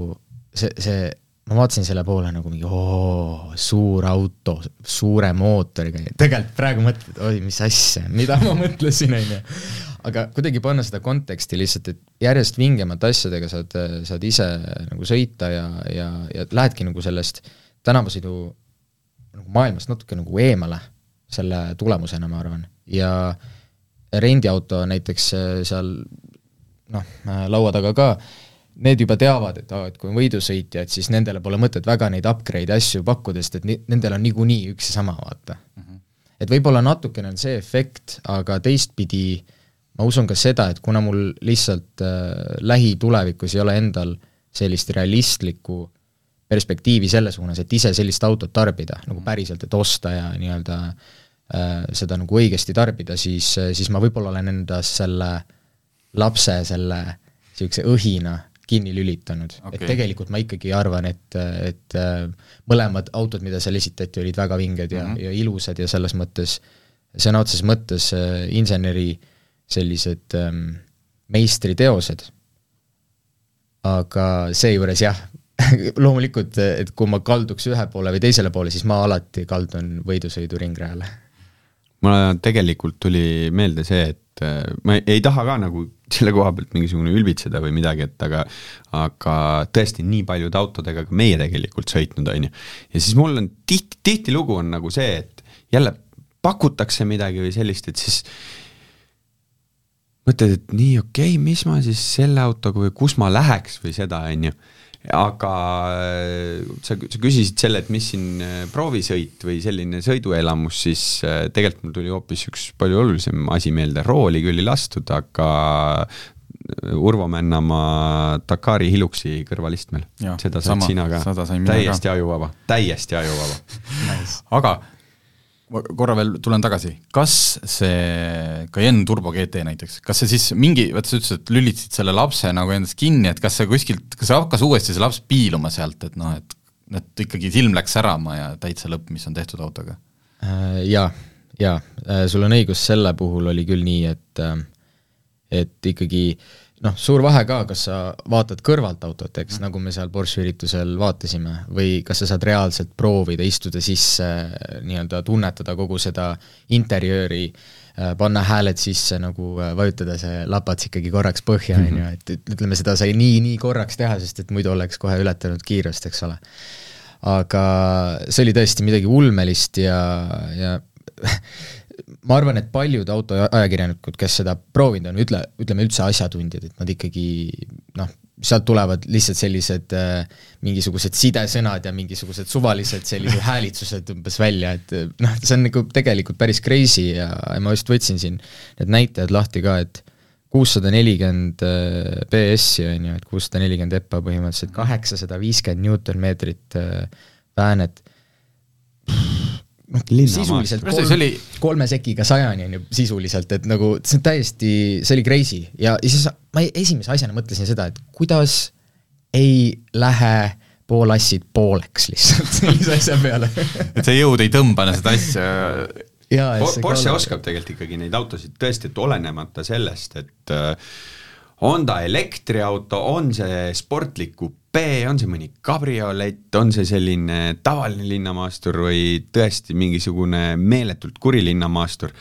see, see, ma vaatasin selle poole nagu mingi oo, suur auto, suure mootoriga, tegelikult praegu mõtled, oi, mis asja, mida ma mõtlesin, on ju. Aga kuidagi panna seda konteksti lihtsalt, et järjest vingemate asjadega saad, saad ise nagu sõita ja, ja, ja lähedki nagu sellest tänavasõidu nagu maailmast natuke nagu eemale selle tulemusena, ma arvan, ja rendiauto näiteks äh, seal noh, äh, laua taga ka, need juba teavad, et aa, et kui on võidusõitja, et siis nendele pole mõtet väga neid upgrade'e asju pakkuda, sest et ni-, nendel on niikuinii üks ja sama, vaata mm. -hmm. et võib-olla natukene on see efekt, aga teistpidi ma usun ka seda, et kuna mul lihtsalt äh, lähitulevikus ei ole endal sellist realistlikku äh, perspektiivi selle suunas, et ise sellist autot tarbida nagu päriselt, et osta ja nii-öelda äh, seda nagu õigesti tarbida, siis, siis ma võib-olla olen endas selle lapse selle niisuguse õhina kinni lülitanud okay., et tegelikult ma ikkagi arvan, et, et äh, mõlemad autod, mida seal esitati, olid väga vinged ja mm, -hmm. ja ilusad ja selles mõttes, sõna otseses mõttes äh, inseneri sellised ähm, meistriteosed. aga seejuures jah, <laughs> loomulikult, et kui ma kalduks ühe poole või teisele poole, siis ma alati kaldun võidusõidu ringrajale. mulle tegelikult tuli meelde see, et äh, ma ei taha ka nagu selle koha pealt mingisugune ülbitseda või midagi, et aga aga tõesti nii paljude autodega ka meie tegelikult sõitnud, on ju. ja siis mul on tihti, tihtilugu on nagu see, et jälle pakutakse midagi või sellist, et siis mõtled, et nii okei okay,, mis ma siis selle autoga või kus ma läheks või seda, on ju aga äh, sa, sa küsisid selle, et mis siin äh, proovisõit või selline sõiduelamus, siis äh, tegelikult mul tuli hoopis üks palju olulisem asi meelde, rooli küll ei lastud, aga Urvo Männamaa Dakari Hiluksi kõrvalistmel. seda said sina ka, täiesti ajuvaba, täiesti ajuvaba. <laughs> Nice.. aga ma korra veel tulen tagasi, kas see Cayenne Turbo GT näiteks, kas see siis mingi, vaata sa ütlesid, et lülitasid selle lapse nagu endast kinni, et kas see kuskilt, kas hakkas uuesti see laps piiluma sealt, et noh, et et ikkagi silm läks särama ja täitsa lõpp, mis on tehtud autoga? Äh, jaa, jaa, äh, sul on õigus, selle puhul oli küll nii, et äh, et ikkagi äh, noh, suur vahe ka, kas sa vaatad kõrvalt autot, eks, nagu me seal Porsche üritusel vaatasime, või kas sa saad reaalselt proovida, istuda sisse, nii-öelda tunnetada kogu seda interjööri, äh, panna hääled sisse, nagu äh, vajutada see lapats ikkagi korraks põhja, on ju, et ütleme, seda sai nii, nii korraks teha, sest et muidu oleks kohe ületanud kiirust, eks ole. aga see oli tõesti midagi ulmelist ja, ja <laughs> ma arvan, et paljud autoajakirjanikud, kes seda proovinud on, ütle, ütleme üldse asjatundjad, et nad ikkagi noh, sealt tulevad lihtsalt sellised äh, mingisugused sidesõnad ja mingisugused suvalised sellised häälitsused umbes välja, et noh, see on nagu tegelikult päris crazy ja, ja ma just võtsin siin need näitajad lahti ka, et kuussada nelikümmend äh, BS-i on ju, et kuussada nelikümmend EPA põhimõtteliselt, kaheksasada viiskümmend Newton-meetrit äh, väänet noh, sisuliselt kolm, oli... kolme sekiga sajani on ju sisuliselt, et nagu see on täiesti, see oli crazy. Ja, ja siis ma esimese asjana mõtlesin seda, et kuidas ei lähe poolassid pooleks lihtsalt <laughs> sellise asja peale. Et see jõud ei tõmba seda asja. Jaa, Porsche kalla... oskab tegelikult ikkagi neid autosid tõesti, et olenemata sellest, et äh, on ta elektriauto, on see sportlik B, on see mõni kabriolett, on see selline tavaline linnamaastur või tõesti mingisugune meeletult kuri linnamaastur,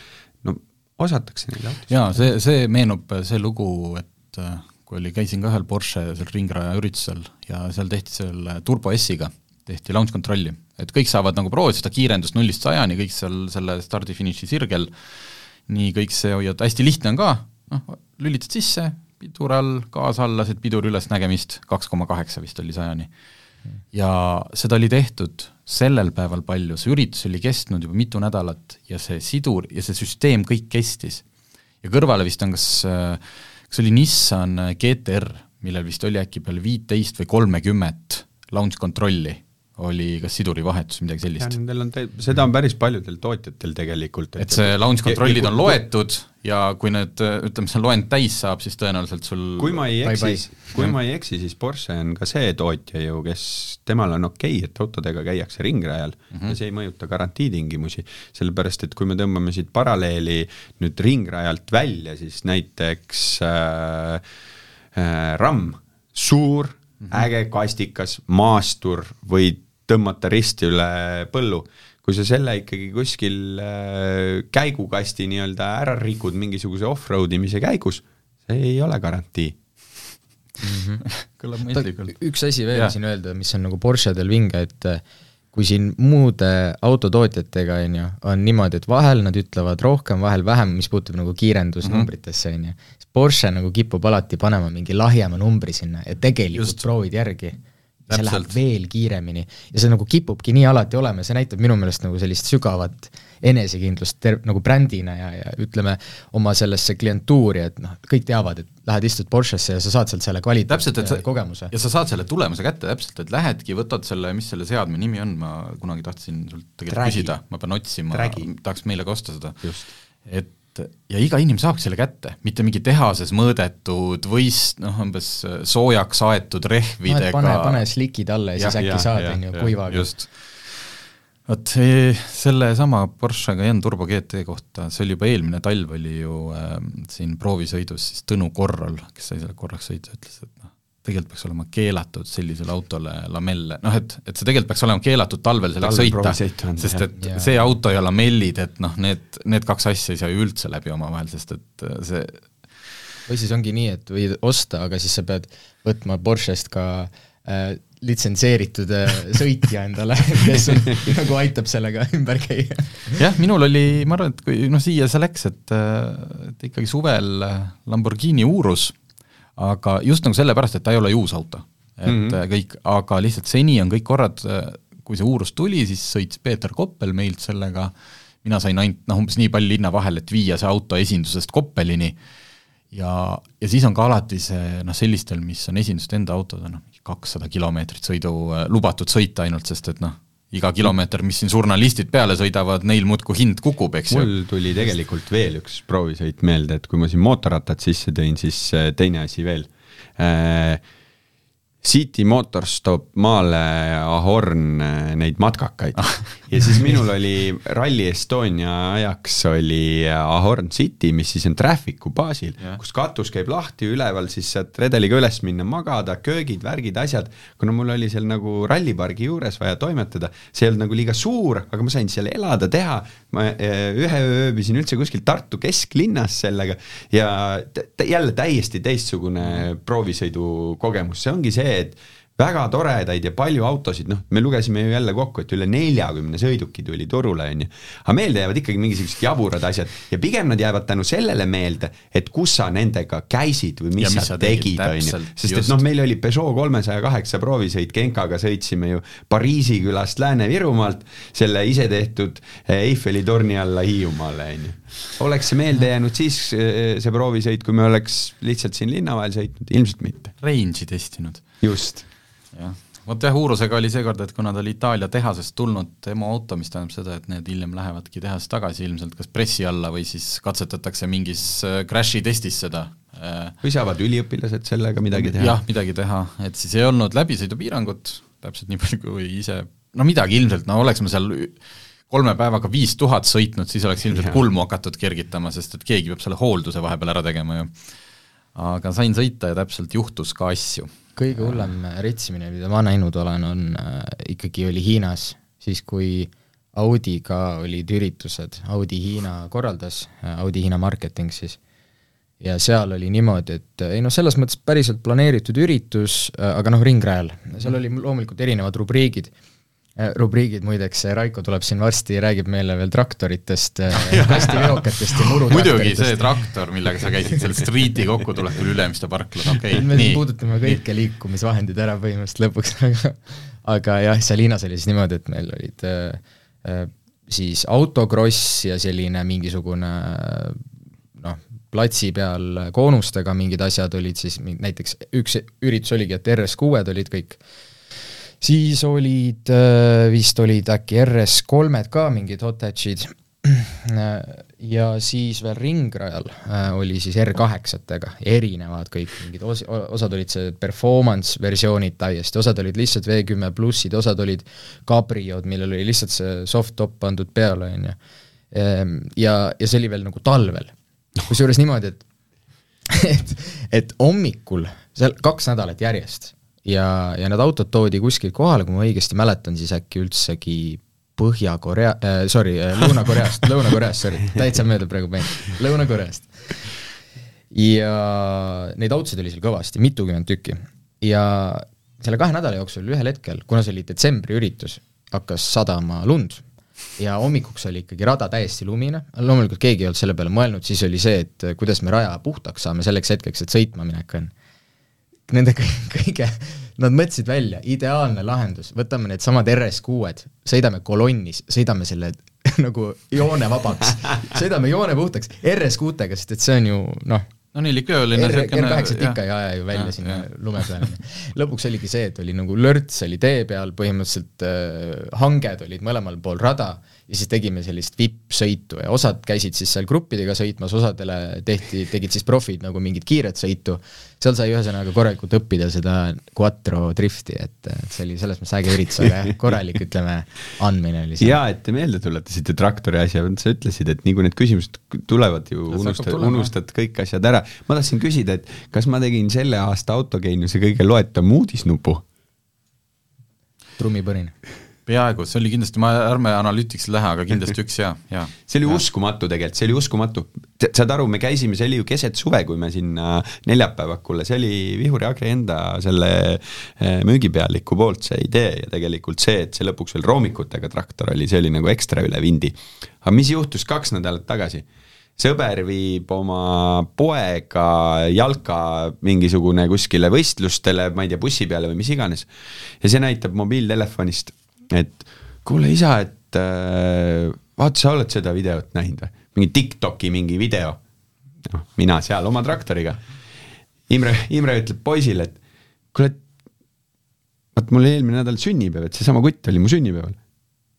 no osatakse neile autosid. jaa, see, see meenub see lugu, et äh, kui oli, käisin ka ühel Porsche seal ringraja üritusel ja seal tehti selle Turbo S-iga, tehti launch control'i, et kõik saavad nagu proovida seda kiirendust nullist sajani, kõik seal selle stardi-finiši sirgel, nii kõik see hoiad, hästi lihtne on ka, noh, lülitad sisse, pidur all, gaas all, lasid pidur üles, nägemist, kaks koma kaheksa vist oli sajani. ja seda oli tehtud sellel päeval palju, see üritus oli kestnud juba mitu nädalat ja see sidur ja see süsteem kõik kestis. ja kõrvale vist on kas, kas oli Nissan GTR, millel vist oli äkki peale viiteist või kolmekümmet launch control'i oli kas sidurivahetus, midagi sellist. Nendel on, seda on päris paljudel tootjatel tegelikult. et see launch control'id on loetud ja kui need, ütleme, see loend täis saab, siis tõenäoliselt sul kui ma ei eksi, kui ma ei eksi, siis Porsche on ka see tootja ju, kes, temal on okei okay,, et autodega käiakse ringrajal mm -hmm. ja see ei mõjuta garantiitingimusi, sellepärast et kui me tõmbame siit paralleeli nüüd ringrajalt välja, siis näiteks äh, äh, RAM, suur mm, -hmm. äge kastikas, maastur, võid tõmmata risti üle põllu. kui sa selle ikkagi kuskil äh, käigukasti nii-öelda ära rikud mingisuguse off-road imise käigus, see ei ole garantii mm. -hmm. kõlab mõistlikult. üks asi veel ja. siin öelda, mis on nagu Porschedel vinge, et äh, kui siin muude autotootjatega, on ju, on niimoodi, et vahel nad ütlevad rohkem, vahel vähem, mis puutub nagu kiirendusnumbritesse, on ju, siis Porsche nagu kipub alati panema mingi lahjema numbri sinna ja tegelikult Just. proovid järgi see läheb veel kiiremini ja see nagu kipubki nii alati olema ja see näitab minu meelest nagu sellist sügavat enesekindlust ter-, nagu brändina ja, ja ütleme, oma sellesse klientuuri, et noh, kõik teavad, et lähed istud Porschesse ja sa saad sealt selle kvaliteetse kogemuse. ja sa saad selle tulemuse kätte täpselt, et lähedki, võtad selle, mis selle seadme nimi on, ma kunagi tahtsin sult tegelikult Dragi. küsida, ma pean otsima, tahaks meile ka osta seda. et ja iga inimene saabki selle kätte, mitte mingi tehases mõõdetud võist, noh umbes soojaks aetud rehvidega no,. pane, pane slikid alla ja, ja siis äkki ja, saad, on ju, kuivaga. vot sellesama Porsche Cayenne Turbo GT kohta, see oli juba eelmine talv, oli ju äh, siin proovisõidus siis Tõnu Korral, kes sai selle korraks sõita, ütles, et tegelikult peaks olema keelatud sellisele autole lamelle, noh et, et see tegelikult peaks olema keelatud talvel sellega sõita, sest et ja. see auto ja lamellid, et noh, need, need kaks asja ei saa ju üldse läbi omavahel, sest et äh, see või siis ongi nii, et võid osta, aga siis sa pead võtma Porsche'st ka äh, litsenseeritud äh, sõitja endale, <laughs> kes on, <laughs> nagu aitab sellega ümber käia. jah, minul oli, ma arvan, et kui noh, siia see läks, et, äh, et ikkagi suvel Lamborghini Urus aga just nagu sellepärast, et ta ei ole ju uus auto. et mm -hmm. kõik, aga lihtsalt seni on kõik korrad, äh, kui see uurus tuli, siis sõitis Peeter Koppel meilt sellega, mina sain ainult noh, umbes nii palju linna vahel, et viia see auto esindusest Koppelini ja, ja siis on ka alati see noh, sellistel, mis on esindusest enda autod, noh, kakssada kilomeetrit sõidu äh, lubatud sõita ainult, sest et noh, iga kilomeeter, mis siin žurnalistid peale sõidavad, neil muudkui hind kukub, eks ju. mul tuli tegelikult veel üks proovisõit meelde, et kui ma siin mootorrattad sisse tõin, siis äh, teine asi veel äh, City Motors toob maale Ahorn äh, neid matkakaid. <laughs> ja siis minul oli Rally Estonia ajaks oli Ahorn City, mis siis on traffic'u baasil kus katus käib lahti, üleval siis saad redeliga üles minna, magada, köögid, värgid, asjad. kuna mul oli seal nagu rallipargi juures vaja toimetada, see ei olnud nagu liiga suur, aga ma sain seal elada, teha. ma äh, ühe öö ööbisin üldse kuskil Tartu kesklinnas sellega ja jälle täiesti teistsugune proovisõidu kogemus, see ongi see, et väga toredaid ja palju autosid, noh, me lugesime ju jälle kokku, et üle neljakümne sõiduki tuli turule, on ju. aga meelde jäävad ikkagi mingisugused jaburad asjad ja pigem nad jäävad tänu sellele meelde, et kus sa nendega käisid või mis, ja, mis sa tegid, on ju. sest just. et noh, meil oli Peugeot kolmesaja kaheksa proovisõit, Genkaga sõitsime ju Pariisi külast Lääne-Virumaalt selle isetehtud Eiffeli torni alla Hiiumaale, on ju. oleks see meelde jäänud siis, see proovisõit, kui me oleks lihtsalt siin linna vahel sõitnud, ilmselt mitte. Range'i testinud. just jah, vot jah, Urusega oli seekord, et kuna ta oli Itaalia tehasest tulnud demo auto, mis tähendab seda, et need hiljem lähevadki tehasest tagasi ilmselt kas pressi alla või siis katsetatakse mingis äh, crash'i testis seda. Äh, või saavad üliõpilased sellega midagi teha? jah, midagi teha, et siis ei olnud läbisõidupiirangut, täpselt nii palju kui ise, no midagi ilmselt, no oleks me seal kolme päevaga viis tuhat sõitnud, siis oleks ilmselt ja. kulmu hakatud kergitama, sest et keegi peab selle hoolduse vahepeal ära tegema ju aga sain sõita ja täpselt juhtus ka asju. Kõige hullem retsimine, mida ma näinud olen, on äh, ikkagi oli Hiinas, siis kui Audiga olid üritused, Audi Hiina korraldas, Audi Hiina marketing siis, ja seal oli niimoodi, et ei noh, selles mõttes päriselt planeeritud üritus, aga noh, ringrajal, seal oli loomulikult erinevad rubriigid. Äh, rubriigid muideks, Raiko tuleb siin varsti räägib meile veel traktoritest, <laughs> kastiveokatest äh, ja murutraktoritest. muidugi see traktor, millega sa käisid seal street'i kokkutulekul Ülemiste parklas, okei okay,, me nii. puudutame kõiki liikumisvahendid ära põhimõtteliselt lõpuks, <laughs> aga aga jah, seal Hiinas oli siis niimoodi, et meil olid äh, siis autokross ja selline mingisugune noh, platsi peal koonustega mingid asjad olid siis, näiteks üks üritus oligi, et RS6-d olid kõik äh, siis olid, äh, vist olid äkki RS3-d ka mingid hot hatch'id <clears throat> ja siis veel ringrajal äh, oli siis R8-tega, erinevad kõik mingid os-, osad olid see performance versioonid täiesti, osad olid lihtsalt V10 plussid, osad olid kabriod, millel oli lihtsalt see soft top pandud peale, on ju. Ehm, ja, ja see oli veel nagu talvel. kusjuures niimoodi, et <laughs> et, et hommikul, seal kaks nädalat järjest ja, ja need autod toodi kuskilt kohale, kui ma õigesti mäletan, siis äkki üldsegi Põhja-Korea äh,, sorry, äh, Lõuna-Koreast <laughs> Lõuna-Koreast, sorry, täitsa mööda praegu panin, Lõuna-Koreast. ja neid autosid oli seal kõvasti, mitukümmend tükki. ja selle kahe nädala jooksul ühel hetkel, kuna see oli detsembri üritus, hakkas sadama lund ja hommikuks oli ikkagi rada täiesti lumine, loomulikult keegi ei olnud selle peale mõelnud, siis oli see, et kuidas me raja puhtaks saame selleks hetkeks, et sõitma minek on nende <laughs> kõige, nad mõtlesid välja, ideaalne lahendus, võtame needsamad RS6-d, sõidame kolonnis, sõidame selle <laughs> nagu joone vabaks, sõidame joone puhtaks RS6-tega, sest et see on ju noh, no nii likvööline R, R8-t ikka ei aja ju välja ja, sinna lume peale. lõpuks oligi see, et oli nagu lörts oli tee peal, põhimõtteliselt äh, hanged olid mõlemal pool rada ja siis tegime sellist vipp-sõitu ja osad käisid siis seal gruppidega sõitmas, osadele tehti, tegid siis profid nagu mingit kiiret sõitu, seal sai ühesõnaga korralikult õppida seda quattro drifti, et, et see oli selles mõttes äge üritus, aga jah, korralik, ütleme, andmine oli see. jaa, et te meelde tuletasite traktori asja, sa ütlesid, et nii kui need küsimused tulevad ju, unustad, unustad kõik asjad ära. ma tahtsin küsida, et kas ma tegin selle aasta autogeeniuse kõige loetavam uudisnupu? trummipõrin peaaegu, see oli kindlasti, ma, ärme Analyticsi lähe, aga kindlasti <laughs> üks ja, ja. see oli ja. uskumatu tegelikult, see oli uskumatu. saad aru, me käisime, see oli ju keset suve, kui me sinna neljapäevakule, see oli Vihuri Agri enda selle eh, müügipealiku poolt see idee ja tegelikult see, et see lõpuks veel roomikutega traktor oli, see oli nagu ekstra üle vindi. aga mis juhtus kaks nädalat tagasi? sõber viib oma poega jalka mingisugune kuskile võistlustele, ma ei tea, bussi peale või mis iganes. ja see näitab mobiiltelefonist et kuule isa, et äh, vaata, sa oled seda videot näinud või? mingi TikToki mingi video. noh, mina seal oma traktoriga. Imre, Imre ütleb poisile, et kuule, et vaat mul eelmine nädal sünnipäev, et seesama kutt oli mu sünnipäeval.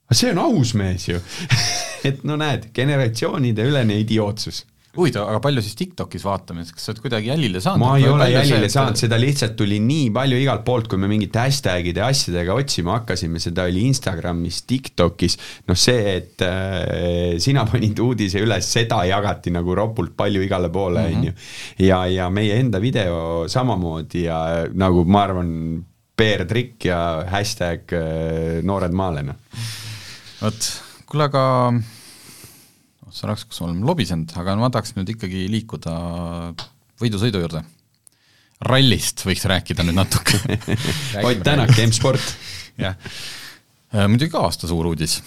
aga see on aus mees ju <laughs> et no näed, generatsioonide ülene idiootsus huvitav, aga palju siis TikTokis vaatamiseks, kas sa oled kuidagi jälile saanud? ma ei ole jälile see, saanud, seda lihtsalt tuli nii palju igalt poolt, kui me mingite hashtag'ide asjadega otsima hakkasime, seda oli Instagramis, TikTokis, noh see, et äh, sina panid uudise üles, seda jagati nagu ropult palju igale poole, mhm. on ju. ja, ja meie enda video samamoodi ja nagu ma arvan, PR-trikk ja hashtag äh, noored maale, noh. vot, kuule aga sõnaks, kus me oleme lobisenud, aga ma tahaks nüüd ikkagi liikuda võidusõidu juurde. rallist võiks rääkida nüüd natuke <laughs> Ott Tänak, M-sport. jah, äh, muidugi ka aasta suur uudis,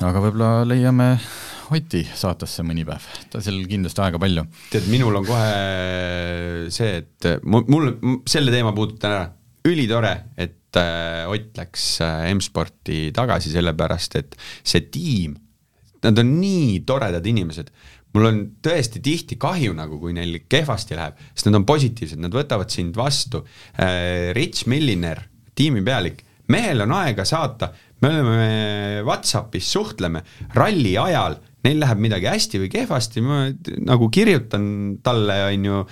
aga võib-olla leiame Oti saatesse mõni päev, ta seal kindlasti aega palju. tead, minul on kohe see, et mul, mul, selle teema puudutan ära, ülitore, et äh, Ott läks äh, M-sporti tagasi, sellepärast et see tiim nad on nii toredad inimesed. mul on tõesti tihti kahju nagu, kui neil kehvasti läheb, sest nad on positiivsed, nad võtavad sind vastu. Äh, Rich Milliner, tiimipealik, mehel on aega saata, me oleme Whatsappis, suhtleme. Ralli ajal, neil läheb midagi hästi või kehvasti, ma nagu kirjutan talle, on ju,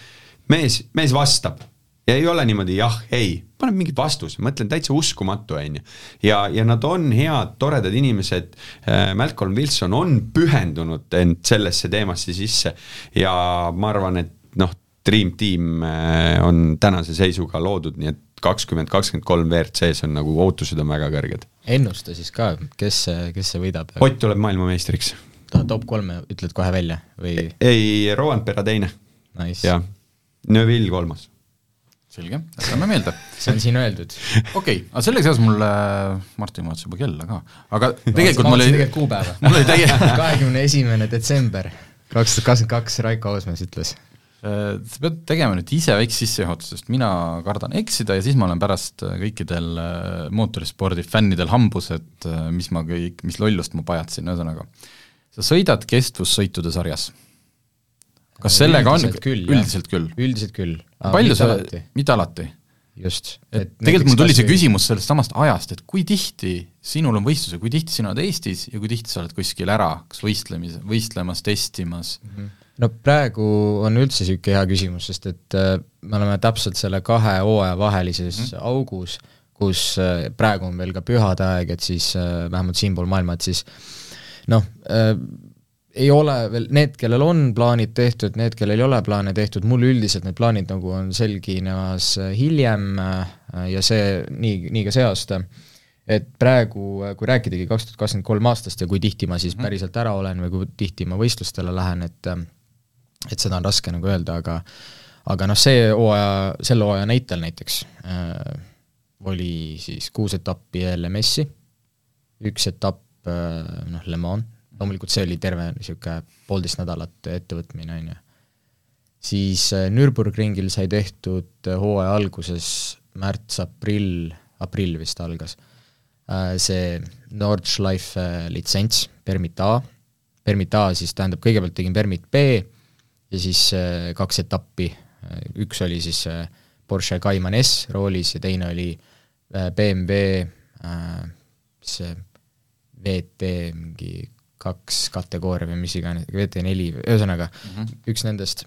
mees, mees vastab ja ei ole niimoodi jah, ei, paneb mingi vastuse, ma ütlen täitsa uskumatu, on ju. ja, ja nad on head, toredad inimesed äh,, Malcolm Wilson on pühendunud end sellesse teemasse sisse ja ma arvan, et noh, Dream Team äh, on tänase seisuga loodud, nii et kakskümmend, kakskümmend kolm WRC-s on nagu ootused on väga kõrged. ennusta siis ka, kes kes see võidab? Ott tuleb maailmameistriks. top kolme ütled kohe välja või? ei, Rovanpera teine nice.. jah, Neville kolmas. Selge, jätame meelde. see on siin öeldud. okei okay,, aga sellega seoses mul, Martin vaatas juba kella ka, aga tegelikult mul oli tegelikult kuupäeva. <laughs> mul oli täie- <laughs> kahekümne esimene detsember kaks tuhat kakskümmend kaks, Raiko Oosmees ütles Äh, sa pead tegema nüüd ise väikse sissejuhatuse, sest mina kardan eksida ja siis ma olen pärast äh, kõikidel äh, mootorispordi fännidel hambus, et mis ma kõik, mis lollust ma pajatasin, ühesõnaga. sa sõidad kestvussõitude sarjas. Kas sellega on, üldiselt küll? üldiselt küll. palju sa, mitte alati? just. et tegelikult mul tuli see küsimus sellest samast ajast, et kui tihti sinul on võistluse, kui tihti sina oled Eestis ja kui tihti sa oled kuskil ära, kas võistlemis, võistlemas, testimas mm? -hmm no praegu on üldse niisugune hea küsimus, sest et äh, me oleme täpselt selle kahe hooaja vahelises mm. augus, kus äh, praegu on veel ka pühade aeg, et siis äh, vähemalt siinpool maailma, et siis noh äh,, ei ole veel, need, kellel on plaanid tehtud, need, kellel ei ole plaane tehtud, mul üldiselt need plaanid nagu on selginemas hiljem ja see, nii, nii ka see aasta, et praegu, kui rääkidagi kaks tuhat kakskümmend kolm aastast ja kui tihti ma siis mhm. päriselt ära olen või kui tihti ma võistlustele lähen, et et seda on raske nagu öelda, aga aga noh, see hooaja, selle hooaja näitel näiteks äh, oli siis kuus etappi ELMS-i, üks etapp äh, noh, Le Mans, loomulikult see oli terve niisugune poolteist nädalat ettevõtmine, on ju. siis äh, Nürburgringil sai tehtud äh, hooaja alguses märts-aprill, aprill vist algas äh,, see Nordschleife litsents, permit A, permit A siis tähendab, kõigepealt tegin permit B, ja siis kaks etappi, üks oli siis Porsche Cayman S roolis ja teine oli BMW see VT mingi kaks kategooria või mis iganes, VT4, ühesõnaga mm -hmm. üks nendest,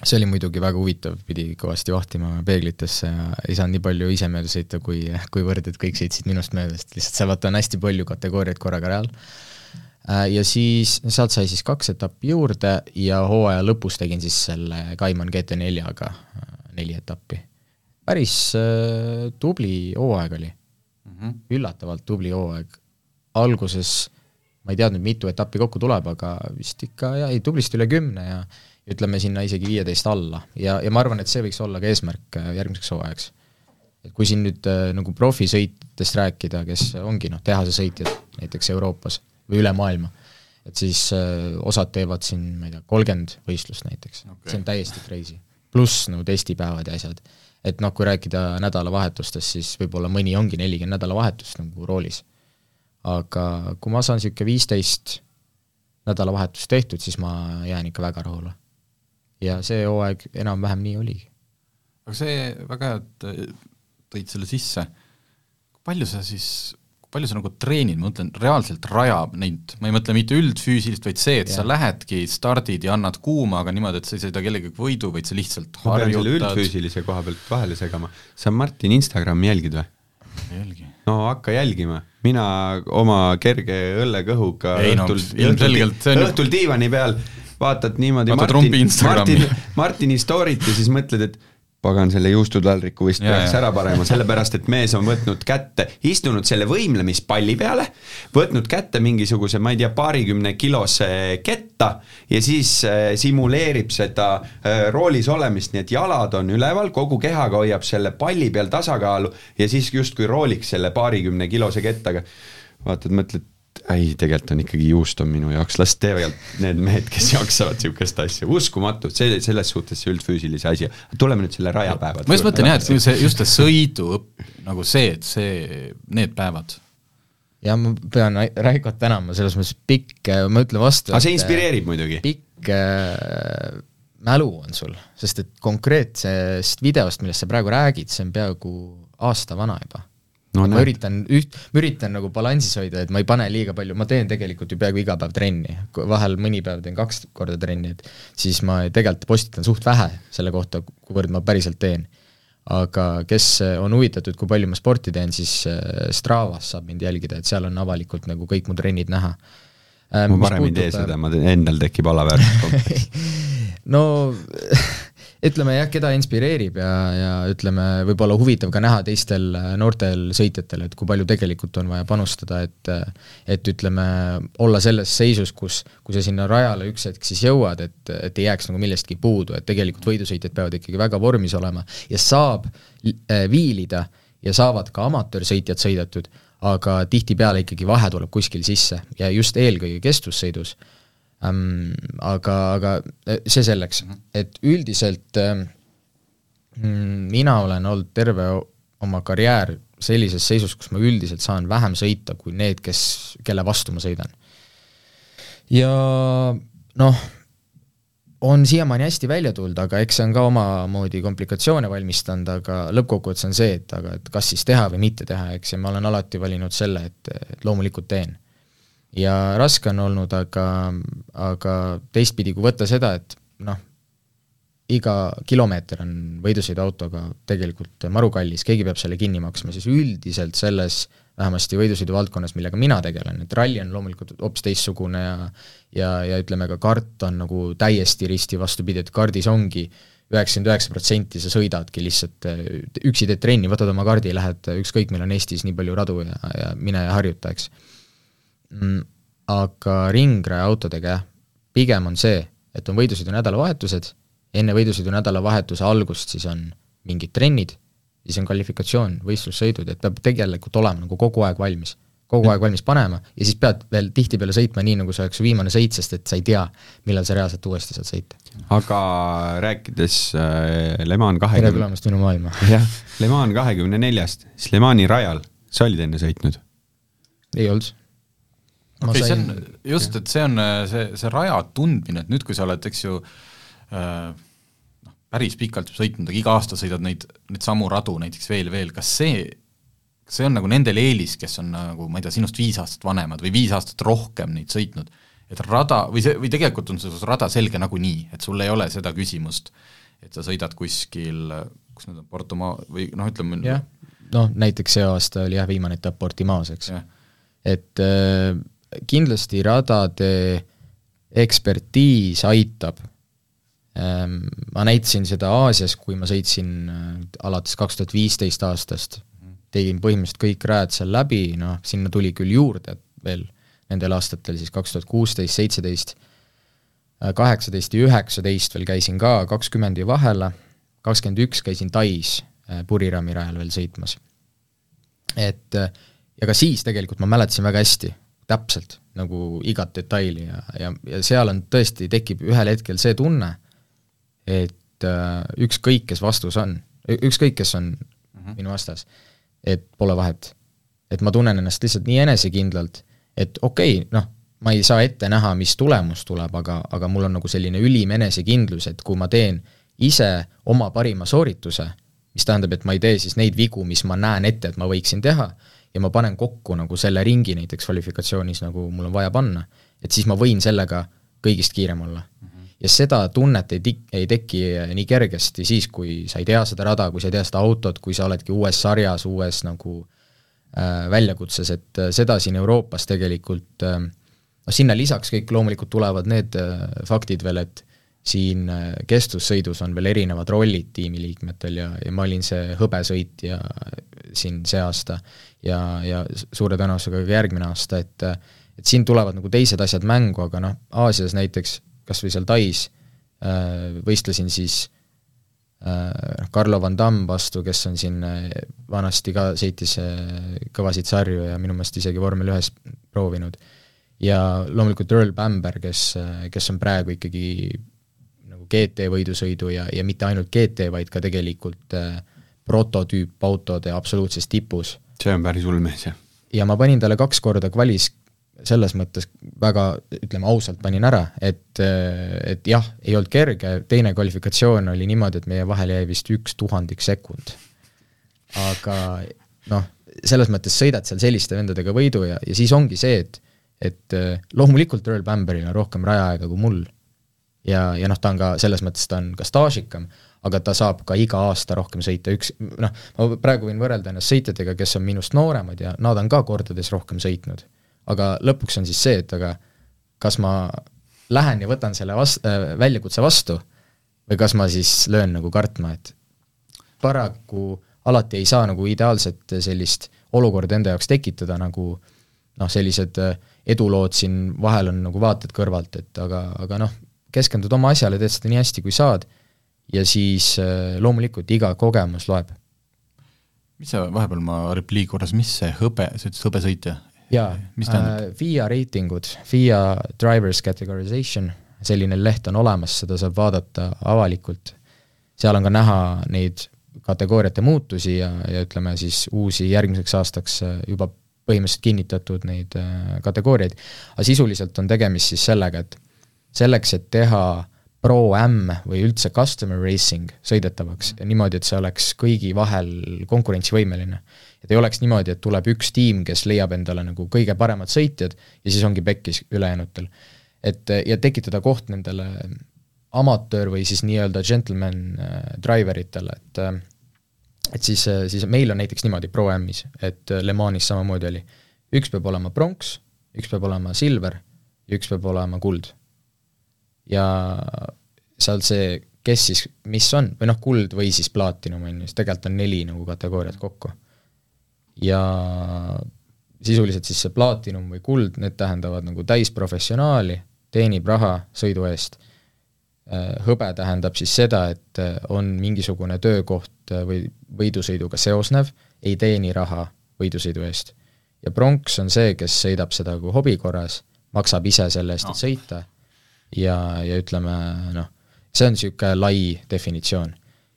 see oli muidugi väga huvitav, pidi kõvasti vahtima peeglitesse ja ei saanud nii palju ise mööda sõita, kui, kuivõrd et kõik sõitsid minust mööda, sest lihtsalt seal vaata on hästi palju kategooriaid korraga real Äh, ja siis sealt sai siis kaks etappi juurde ja hooaja lõpus tegin siis selle Cayman GT4-ga äh, neli etappi. päris äh, tubli hooaeg oli mm, -hmm. üllatavalt tubli hooaeg. alguses ma ei teadnud, mitu etappi kokku tuleb, aga vist ikka jah, ei tublisti üle kümne ja ütleme sinna isegi viieteist alla ja, ja ma arvan, et see võiks olla ka eesmärk järgmiseks hooajaks. et kui siin nüüd nagu profisõitjatest rääkida, kes ongi noh, tehasesõitjad näiteks Euroopas või üle maailma. et siis äh, osad teevad siin, ma ei tea, kolmkümmend võistlust näiteks okay., see on täiesti crazy. pluss nagu testipäevad ja asjad. et noh, kui rääkida nädalavahetustest, siis võib-olla mõni ongi nelikümmend nädalavahetust nagu roolis. Aga kui ma saan niisugune viisteist nädalavahetust tehtud, siis ma jään ikka väga rahule. ja see hooaeg enam-vähem nii oligi. aga see, väga hea, et tõid selle sisse, palju sa siis palju sa nagu treenid, ma mõtlen, reaalselt rajab neid, ma ei mõtle mitte üldfüüsilist, vaid see, et yeah. sa lähedki, stardid ja annad kuuma, aga niimoodi, et sa ei sõida kellegagi võidu, vaid sa lihtsalt ma pean selle üldfüüsilise koha pealt vahele segama, sa Martin Instagrami jälgid või? ei jälgi. No hakka jälgima, mina oma kerge õllekõhuga ei, õhtul no,, õhtul, õhtul diivani peal vaatad niimoodi Martin, Martin, Martini story't ja siis mõtled, et pagan, selle juustutaldriku vist ja, peaks ja. ära panema, sellepärast et mees on võtnud kätte, istunud selle võimlemispalli peale, võtnud kätte mingisuguse, ma ei tea, paarikümne kilose ketta ja siis äh, simuleerib seda äh, roolis olemist, nii et jalad on üleval, kogu kehaga hoiab selle palli peal tasakaalu ja siis justkui rooliks selle paarikümne kilose kettaga. vaatad, mõtled, ei, tegelikult on ikkagi juust on minu jaoks, las teevad need mehed, kes jaksavad niisugust asja, uskumatu, see, selles suhtes see üldfüüsilise asi, tuleme nüüd selle rajapäeva ma just mõtlen jah, et see, just see sõidu nagu see, et see, need päevad. ja ma pean Raikot tänama, selles mõttes pikk, ma ütlen vastu. aga see inspireerib muidugi. pikk äh, mälu on sul, sest et konkreetsest videost, millest sa praegu räägid, see on peaaegu aasta vana juba no, ma üritan üht, ma üritan nagu balansis hoida, et ma ei pane liiga palju, ma teen tegelikult ju peaaegu iga päev trenni, vahel mõni päev teen kaks korda trenni, et siis ma tegelikult postitan suht vähe selle kohta, kuivõrd ma päriselt teen. aga kes on huvitatud, kui palju ma sporti teen, siis äh, Stravas saab mind jälgida, et seal on avalikult nagu kõik mu trennid näha. Äh, ma varem ei tee seda, ma teen, endal tekib alaväärsus <laughs> no ütleme jah, keda inspireerib ja, ja ütleme, võib-olla huvitav ka näha teistel äh, noortel sõitjatel, et kui palju tegelikult on vaja panustada, et et ütleme, olla selles seisus, kus, kui sa sinna rajale üks hetk siis jõuad, et, et ei jääks nagu millestki puudu, et tegelikult võidusõitjad peavad ikkagi väga vormis olema ja saab äh, viilida ja saavad ka amatöörsõitjad sõidetud, aga tihtipeale ikkagi vahe tuleb kuskil sisse ja just eelkõige kestvussõidus. Aga, aga äh, see selleks, mhm. et üldiselt ähm, mina olen olnud terve oma karjäär sellises seisus, kus ma üldiselt saan vähem sõita kui need, kes, kelle vastu ma sõidan. ja noh, on siiamaani hästi välja tulnud, aga eks see on ka omamoodi komplikatsioone valmistanud, aga lõppkokkuvõttes on see, et aga et kas siis teha või mitte teha, eks, ja ma olen alati valinud selle, et, et loomulikult teen. Ja raske on olnud, aga, aga teistpidi, kui võtta seda, et noh, iga kilomeeter on võidusõiduautoga tegelikult maru kallis, keegi peab selle kinni maksma, siis üldiselt selles vähemasti võidusõidu valdkonnas, millega mina tegelen, et ralli on loomulikult hoopis teistsugune ja ja, ja ütleme ka kart on nagu täiesti risti vastupidi, et kardis ongi üheksakümmend üheksa protsenti sa sõidadki lihtsalt, üksi teed trenni, võtad oma kardi, lähed ükskõik, meil on Eestis nii palju radu ja, ja mine ja harjuta, eks. Aga ringraja autodega jah, pigem on see, et on võidusõidu nädalavahetused, enne võidusõidu nädalavahetuse algust siis on mingid trennid, siis on kvalifikatsioon, võistlussõidud, et peab tegelikult olema nagu kogu aeg valmis kogu aeg valmis panema ja siis pead veel tihtipeale sõitma nii, nagu see oleks su viimane sõit, sest et sa ei tea, millal sa reaalselt uuesti saad sõita. aga rääkides äh, Le Mans kahekümne 20... tere tulemast minu maailma. <laughs> jah, Le Mans kahekümne neljast, siis Le Mani rajal, sa olid enne sõitnud? ei olnud. Okei okay, sain..., see on just, et see on äh, see, see raja tundmine, et nüüd, kui sa oled, eks ju äh, noh, päris pikalt sõitnud, aga iga aasta sõidad neid, neid samu radu näiteks veel, veel, kas see see on nagu nendel eelis, kes on nagu ma ei tea, sinust viis aastat vanemad või viis aastat rohkem neid sõitnud, et rada, või see, või tegelikult on see rada selge nagunii, et sul ei ole seda küsimust, et sa sõidad kuskil, kus need on, Portoma- või noh, ütleme jah, noh näiteks see aasta oli jah, viimane etapp Portimaos, eks. et äh, kindlasti radade ekspertiis aitab. Ähm,, ma näitasin seda Aasias, kui ma sõitsin äh, alates kaks tuhat viisteist aastast. Tegin põhimõtteliselt kõik rajad seal läbi, noh, sinna tuli küll juurde veel nendel aastatel siis kaks tuhat kuusteist, seitseteist, kaheksateist ja üheksateist veel käisin ka, kakskümmend jäi vahele, kakskümmend üks käisin Tais äh, Purirami rajal veel sõitmas. et äh, ja ka siis tegelikult ma mäletasin väga hästi, täpselt, nagu igat detaili ja, ja, ja seal on tõesti, tekib ühel hetkel see tunne, et äh, ükskõik, kes vastus on, ükskõik, kes on mm -hmm. minu vastas et pole vahet. et ma tunnen ennast lihtsalt nii enesekindlalt, et okei okay,, noh, ma ei saa ette näha, mis tulemus tuleb, aga, aga mul on nagu selline ülim enesekindlus, et kui ma teen ise oma parima soorituse, mis tähendab, et ma ei tee siis neid vigu, mis ma näen ette, et ma võiksin teha, ja ma panen kokku nagu selle ringi näiteks kvalifikatsioonis, nagu mul on vaja panna, et siis ma võin sellega kõigist kiirem olla. Ja seda tunnet ei tik-, ei teki nii kergesti siis, kui sa ei tea seda rada, kui sa ei tea seda autot, kui sa oledki uues sarjas, uues nagu äh, väljakutses, et äh, seda siin Euroopas tegelikult äh, noh, sinna lisaks kõik loomulikult tulevad need äh, faktid veel, et siin äh, kestvussõidus on veel erinevad rollid tiimiliikmetel ja, ja ma olin see hõbesõitja siin see aasta ja, ja suure tõenäosusega ka järgmine aasta, et et siin tulevad nagu teised asjad mängu, aga noh, Aasias näiteks kas või seal Tais äh, võistlesin siis äh, Carlo Van Damme vastu, kes on siin äh, vanasti ka, sõitis kõvasid sarju ja minu meelest isegi vormel ühes proovinud. ja loomulikult Earl Bamber, kes, kes on praegu ikkagi nagu GT võidusõidu ja, ja mitte ainult GT, vaid ka tegelikult prototüüpautode absoluutses tipus. see on päris hull mees, jah. ja ma panin talle kaks korda kvalis selles mõttes väga, ütleme ausalt panin ära, et, et jah, ei olnud kerge, teine kvalifikatsioon oli niimoodi, et meie vahele jäi vist üks tuhandik sekund. aga noh, selles mõttes sõidad seal selliste vendadega võidu ja, ja siis ongi see, et et loomulikult Earl Bamberil on rohkem rajaaega kui mul. ja, ja noh, ta on ka, selles mõttes ta on ka staažikam, aga ta saab ka iga aasta rohkem sõita, üks noh, ma praegu võin võrrelda ennast sõitjatega, kes on minust nooremad ja nad on ka kordades rohkem sõitnud. Aga lõpuks on siis see, et aga kas ma lähen ja võtan selle vas-, äh, väljakutse vastu või kas ma siis löön nagu kartma, et paraku alati ei saa nagu ideaalset sellist olukorda enda jaoks tekitada, nagu noh, sellised äh, edulood siin vahel on nagu vaated kõrvalt, et aga, aga noh, keskendud oma asjale, teed seda nii hästi, kui saad, ja siis äh, loomulikult iga kogemus loeb. mis see, vahepeal ma repliigi korras, mis see hõbe, sa ütlesid hõbesõitja? jaa, äh, FIA reitingud, FIA Drivers Categorization, selline leht on olemas, seda saab vaadata avalikult, seal on ka näha neid kategooriate muutusi ja, ja ütleme siis uusi järgmiseks aastaks äh, juba põhimõtteliselt kinnitatud neid kategooriaid, aga sisuliselt on tegemist siis sellega, et selleks, et teha Pro-M või üldse customer racing sõidetavaks ja niimoodi, et see oleks kõigi vahel konkurentsivõimeline. et ei oleks niimoodi, et tuleb üks tiim, kes leiab endale nagu kõige paremad sõitjad ja siis ongi pekkis ülejäänutel. et ja tekitada koht nendele amatöör või siis nii-öelda gentleman äh, driver itele, et äh, et siis, äh, siis meil on näiteks niimoodi Pro-Am-is, et Le Manis samamoodi oli, üks peab olema pronks, üks peab olema silver ja üks peab olema kuld. Ja seal see, kes siis, mis on, või noh, kuld või siis plaatinum on ju, siis tegelikult on neli nagu kategooriat kokku. ja sisuliselt siis see plaatinum või kuld, need tähendavad nagu täisprofessionaali, teenib raha sõidu eest Äh, hõbe tähendab siis seda, et äh, on mingisugune töökoht äh, või võidusõiduga seosnev, ei teeni raha võidusõidu eest. ja pronks on see, kes sõidab seda kui hobi korras, maksab ise selle eest no., et sõita ja, ja ütleme noh, see on niisugune lai definitsioon.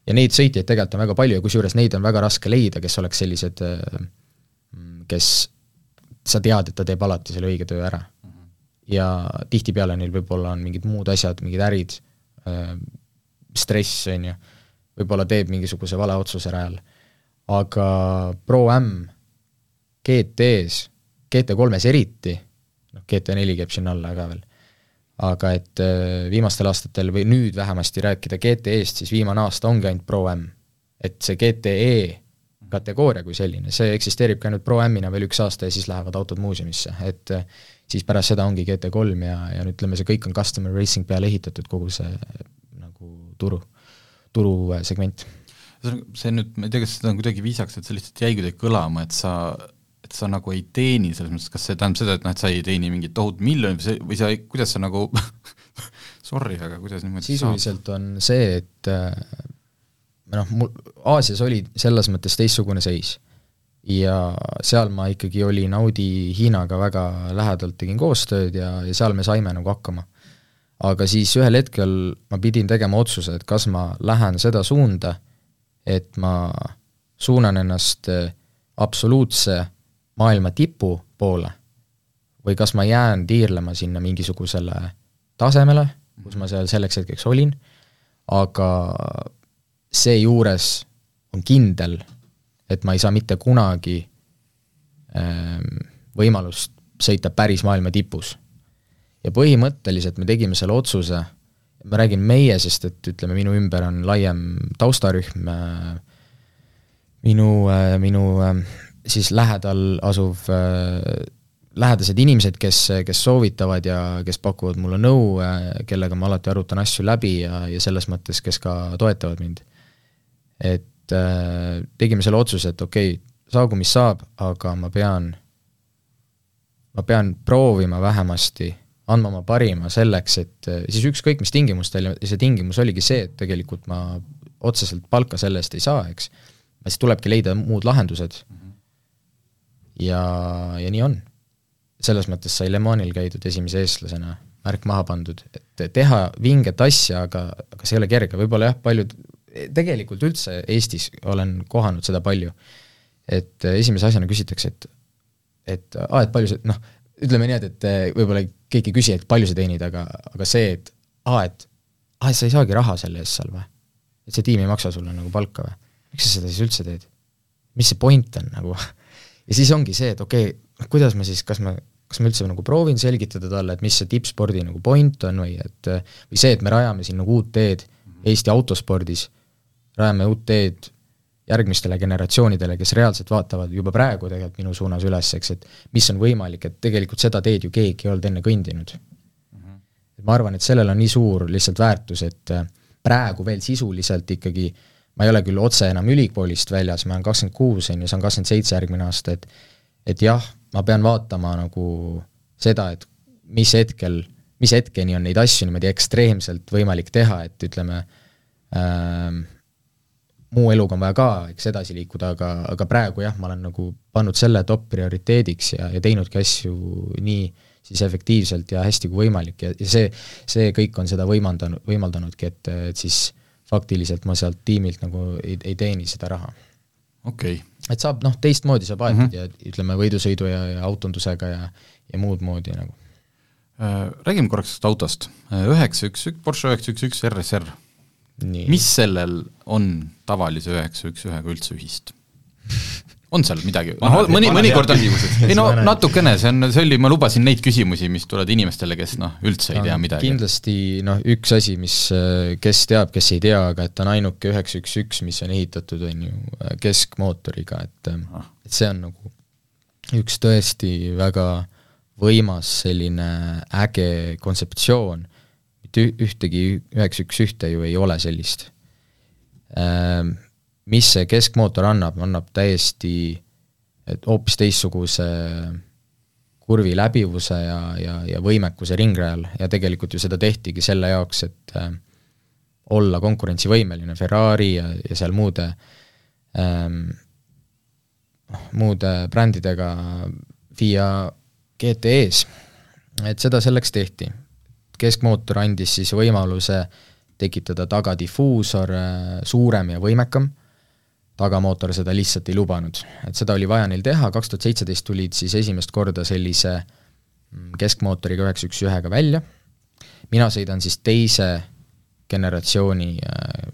ja neid sõitjaid tegelikult on väga palju ja kusjuures neid on väga raske leida, kes oleks sellised, kes sa tead, et ta teeb alati selle õige töö ära. Ja tihtipeale neil võib-olla on mingid muud asjad, mingid ärid, Äh, stress, on ju, võib-olla teeb mingisuguse vale otsuse rajal. aga Pro-M GT-s, GT3-s eriti, noh, GT4 käib sinna alla ka veel, aga et äh, viimastel aastatel või nüüd vähemasti rääkida GT-st, siis viimane aasta ongi ainult Pro-M. et see GTE kategooria kui selline, see eksisteeribki ainult Pro-M-ina veel üks aasta ja siis lähevad autod muuseumisse, et äh, siis pärast seda ongi GT3 ja, ja ütleme, see kõik on customer racing peale ehitatud, kogu see nagu turu, turusegment. see nüüd, ma ei tea, kas seda on kuidagi viisakas, et see lihtsalt jäi kuidagi kõlama, et sa et sa nagu ei teeni selles mõttes, kas see tähendab seda, et noh, et sa ei teeni mingit tohutut miljonit või see, või sa, kuidas sa nagu <laughs> sorry, aga kuidas niimoodi sisuliselt saab? on see, et äh, noh, mul Aasias oli selles mõttes teistsugune seis ja seal ma ikkagi olin Audi Hiinaga väga lähedalt tegin koostööd ja, ja seal me saime nagu hakkama. aga siis ühel hetkel ma pidin tegema otsuse, et kas ma lähen seda suunda, et ma suunan ennast äh, absoluutse maailma tipu poole või kas ma jään tiirlema sinna mingisugusele tasemele, kus ma seal selleks hetkeks olin, aga seejuures on kindel, et ma ei saa mitte kunagi ähm, võimalust sõita päris maailma tipus. ja põhimõtteliselt me tegime selle otsuse, ma räägin meie, sest et ütleme, minu ümber on laiem taustarühm, äh, minu, äh, minu äh, siis lähedal asuv lähedased inimesed, kes, kes soovitavad ja kes pakuvad mulle nõu, kellega ma alati arutan asju läbi ja, ja selles mõttes, kes ka toetavad mind. et et äh, tegime selle otsuse, et okei okay,, saagu mis saab, aga ma pean, ma pean proovima vähemasti andma oma parima selleks, et äh, siis ükskõik mis tingimustel ja see tingimus oligi see, et tegelikult ma otseselt palka selle eest ei saa, eks, siis tulebki leida muud lahendused mm. Ja, ja nii on. selles mõttes sai Le Manil käidud esimese eestlasena, märk maha pandud, et teha vinget asja, aga, aga see ei ole kerge, võib-olla jah, paljud tegelikult üldse Eestis olen kohanud seda palju, et äh, esimese asjana küsitakse, et et aa, et palju sa, noh, ütleme nii, et, et äh, võib-olla keegi ei küsi, et palju sa teenid, aga, aga see, et aa, et aa, et sa ei saagi raha selle eest seal või? et see tiim ei maksa sulle nagu palka või? miks sa seda siis üldse teed? mis see point on nagu? <laughs> ja siis ongi see, et okei okay,, noh kuidas ma siis, kas ma, kas ma üldse nagu proovin selgitada talle, et mis see tippspordi nagu point on või et või see, et me rajame siin nagu uut teed Eesti autospordis rajame uut teed järgmistele generatsioonidele, kes reaalselt vaatavad juba praegu tegelikult minu suunas üles, eks, et mis on võimalik, et tegelikult seda teed ju keegi ei olnud enne kõndinud. -hmm. ma arvan, et sellel on nii suur lihtsalt väärtus, et praegu veel sisuliselt ikkagi ma ei ole küll otse enam ülikoolist väljas, ma olen kakskümmend kuus, on ju, saan kakskümmend seitse järgmine aasta, et et jah, ma pean vaatama nagu seda, et mis hetkel, mis hetkeni on neid asju niimoodi ekstreemselt võimalik teha, et ütleme ähm,, muu eluga on vaja ka, eks, edasi liikuda, aga, aga praegu jah, ma olen nagu pannud selle top prioriteediks ja, ja teinudki asju nii siis efektiivselt ja hästi kui võimalik ja, ja see, see kõik on seda võimaldanud, võimaldanudki, et, et siis faktiliselt ma sealt tiimilt nagu ei, ei teeni seda raha. okei okay et saab noh, teistmoodi saab aetud mm -hmm. ja ütleme, võidusõidu ja, ja autondusega ja, ja muud moodi nagu. Äh, räägime korraks sellest autost, äh, üheksa üks üks, Porsche üheksa üks üks RSR. mis sellel on tavalise üheksa üks ühega üldse ühist? <laughs> on seal midagi, noh mõni, mõnikord on, ei no natukene, see on, see oli, ma lubasin neid küsimusi, mis tulevad inimestele, kes noh, üldse ei tea midagi. kindlasti noh, üks asi, mis, kes teab, kes ei tea, aga et ta on ainuke üheksa üks üks, mis on ehitatud, on ju, keskmootoriga, et ah. et see on nagu üks tõesti väga võimas selline äge kontseptsioon, mitte ühtegi üheksa üks ühte ju ei ole sellist ehm, mis see keskmootor annab, annab täiesti hoopis teistsuguse kurvi läbivuse ja, ja, ja võimekuse ringrajal ja tegelikult ju seda tehtigi selle jaoks, et äh, olla konkurentsivõimeline Ferrari ja, ja seal muude ähm,, muude brändidega FIA GTE-s. et seda selleks tehti. keskmootor andis siis võimaluse tekitada tagadifuusor äh, suurem ja võimekam tagamootor seda lihtsalt ei lubanud. et seda oli vaja neil teha, kaks tuhat seitseteist tulid siis esimest korda sellise mm, keskmootoriga üheksa üks ühega välja, mina sõidan siis teise generatsiooni äh,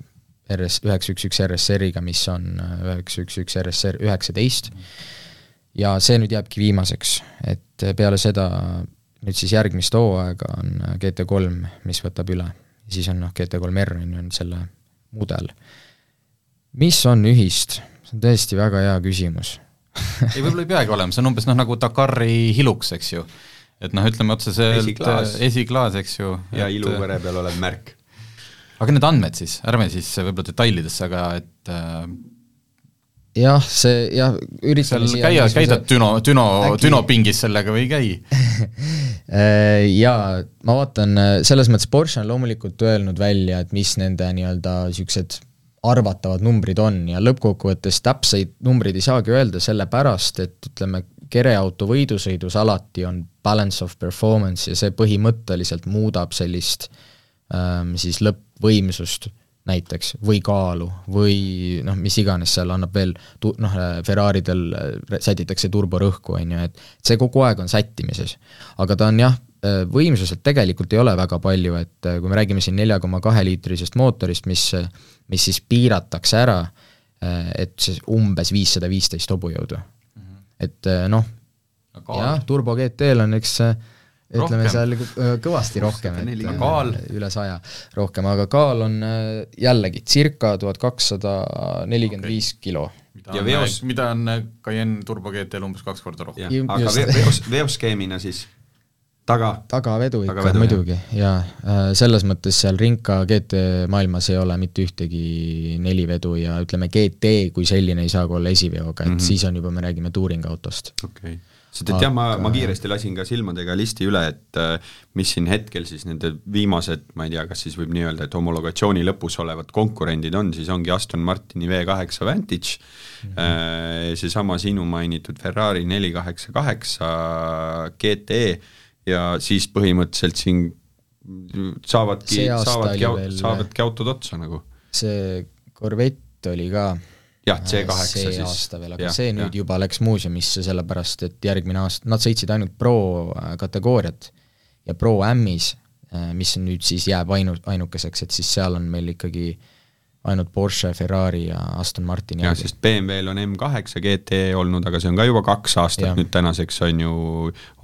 RS, üheksa üks üks RSR-iga, mis on äh, üheksa üks üks RSR üheksateist, ja see nüüd jääbki viimaseks, et peale seda nüüd siis järgmist hooaega on GT3, mis võtab üle. siis on noh, GT3R on ju, on selle mudel mis on ühist? see on tõesti väga hea küsimus <laughs> ei, võib-olla ei peagi olema, see on umbes noh, nagu Dakari hiluks, eks ju. et noh, ütleme otseselt esiklaas, esiklaas, eks ju. ja et... iluvere peal olev märk. aga need andmed siis, ärme siis võib-olla detailidesse, aga et äh, jah, see jah, üritame seal käia, käidad Düno, Düno äkki..., Düno pingis sellega või ei käi <laughs> äh, jaa, ma vaatan, selles mõttes Porsche on loomulikult öelnud välja, et mis nende nii-öelda niisugused arvatavad numbrid on ja lõppkokkuvõttes täpseid numbreid ei saagi öelda, sellepärast et ütleme, kereauto võidusõidus alati on balance of performance ja see põhimõtteliselt muudab sellist ähm, siis lõppvõimsust näiteks, või kaalu, või noh, mis iganes seal annab veel tu-, noh, Ferraridel äh, sätitakse turborõhku, on ju, et see kogu aeg on sättimises. aga ta on jah, võimsuselt tegelikult ei ole väga palju, et äh, kui me räägime siin nelja koma kahe liitrisest mootorist, mis mis siis piiratakse ära, äh, et siis umbes viissada viisteist hobujõudu mm. -hmm. et äh, noh, jah, Turbo GT-l on üks äh, ütleme rohkem. seal kõvasti rohkem, et kaal. üle saja rohkem, aga kaal on jällegi circa tuhat kakssada nelikümmend viis kilo. ja veos, mida on Cayenne Turbo GT-l umbes kaks korda rohkem. aga veos, veoskeemina siis taga? tagavedu ikka tagavedu, muidugi ja äh, selles mõttes seal Rinka GT maailmas ei ole mitte ühtegi nelivedu ja ütleme, GT kui selline ei saa ka olla esiveoga, et mm -hmm. siis on juba, me räägime touring autost. okei okay sest et jah, ma, ma kiiresti lasin ka silmadega listi üle, et äh, mis siin hetkel siis nende viimased, ma ei tea, kas siis võib nii öelda, et homologatsiooni lõpus olevad konkurendid on, siis ongi Aston Martini V8 Vantage mm, -hmm. seesama sinu mainitud Ferrari neli kaheksa kaheksa GTE ja siis põhimõtteliselt siin saavadki, saavadki, saavadki autod otsa nagu. see Corvette oli ka jah, C8 see siis. aasta veel, aga ja, see nüüd ja. juba läks muuseumisse, sellepärast et järgmine aasta, nad sõitsid ainult pro äh, kategooriat ja pro M-is, äh, mis nüüd siis jääb ainu-, ainukeseks, et siis seal on meil ikkagi ainult Porsche, Ferrari ja Aston Martin jah, sest BMW-l on M8 GT olnud, aga see on ka juba kaks aastat ja. nüüd tänaseks on ju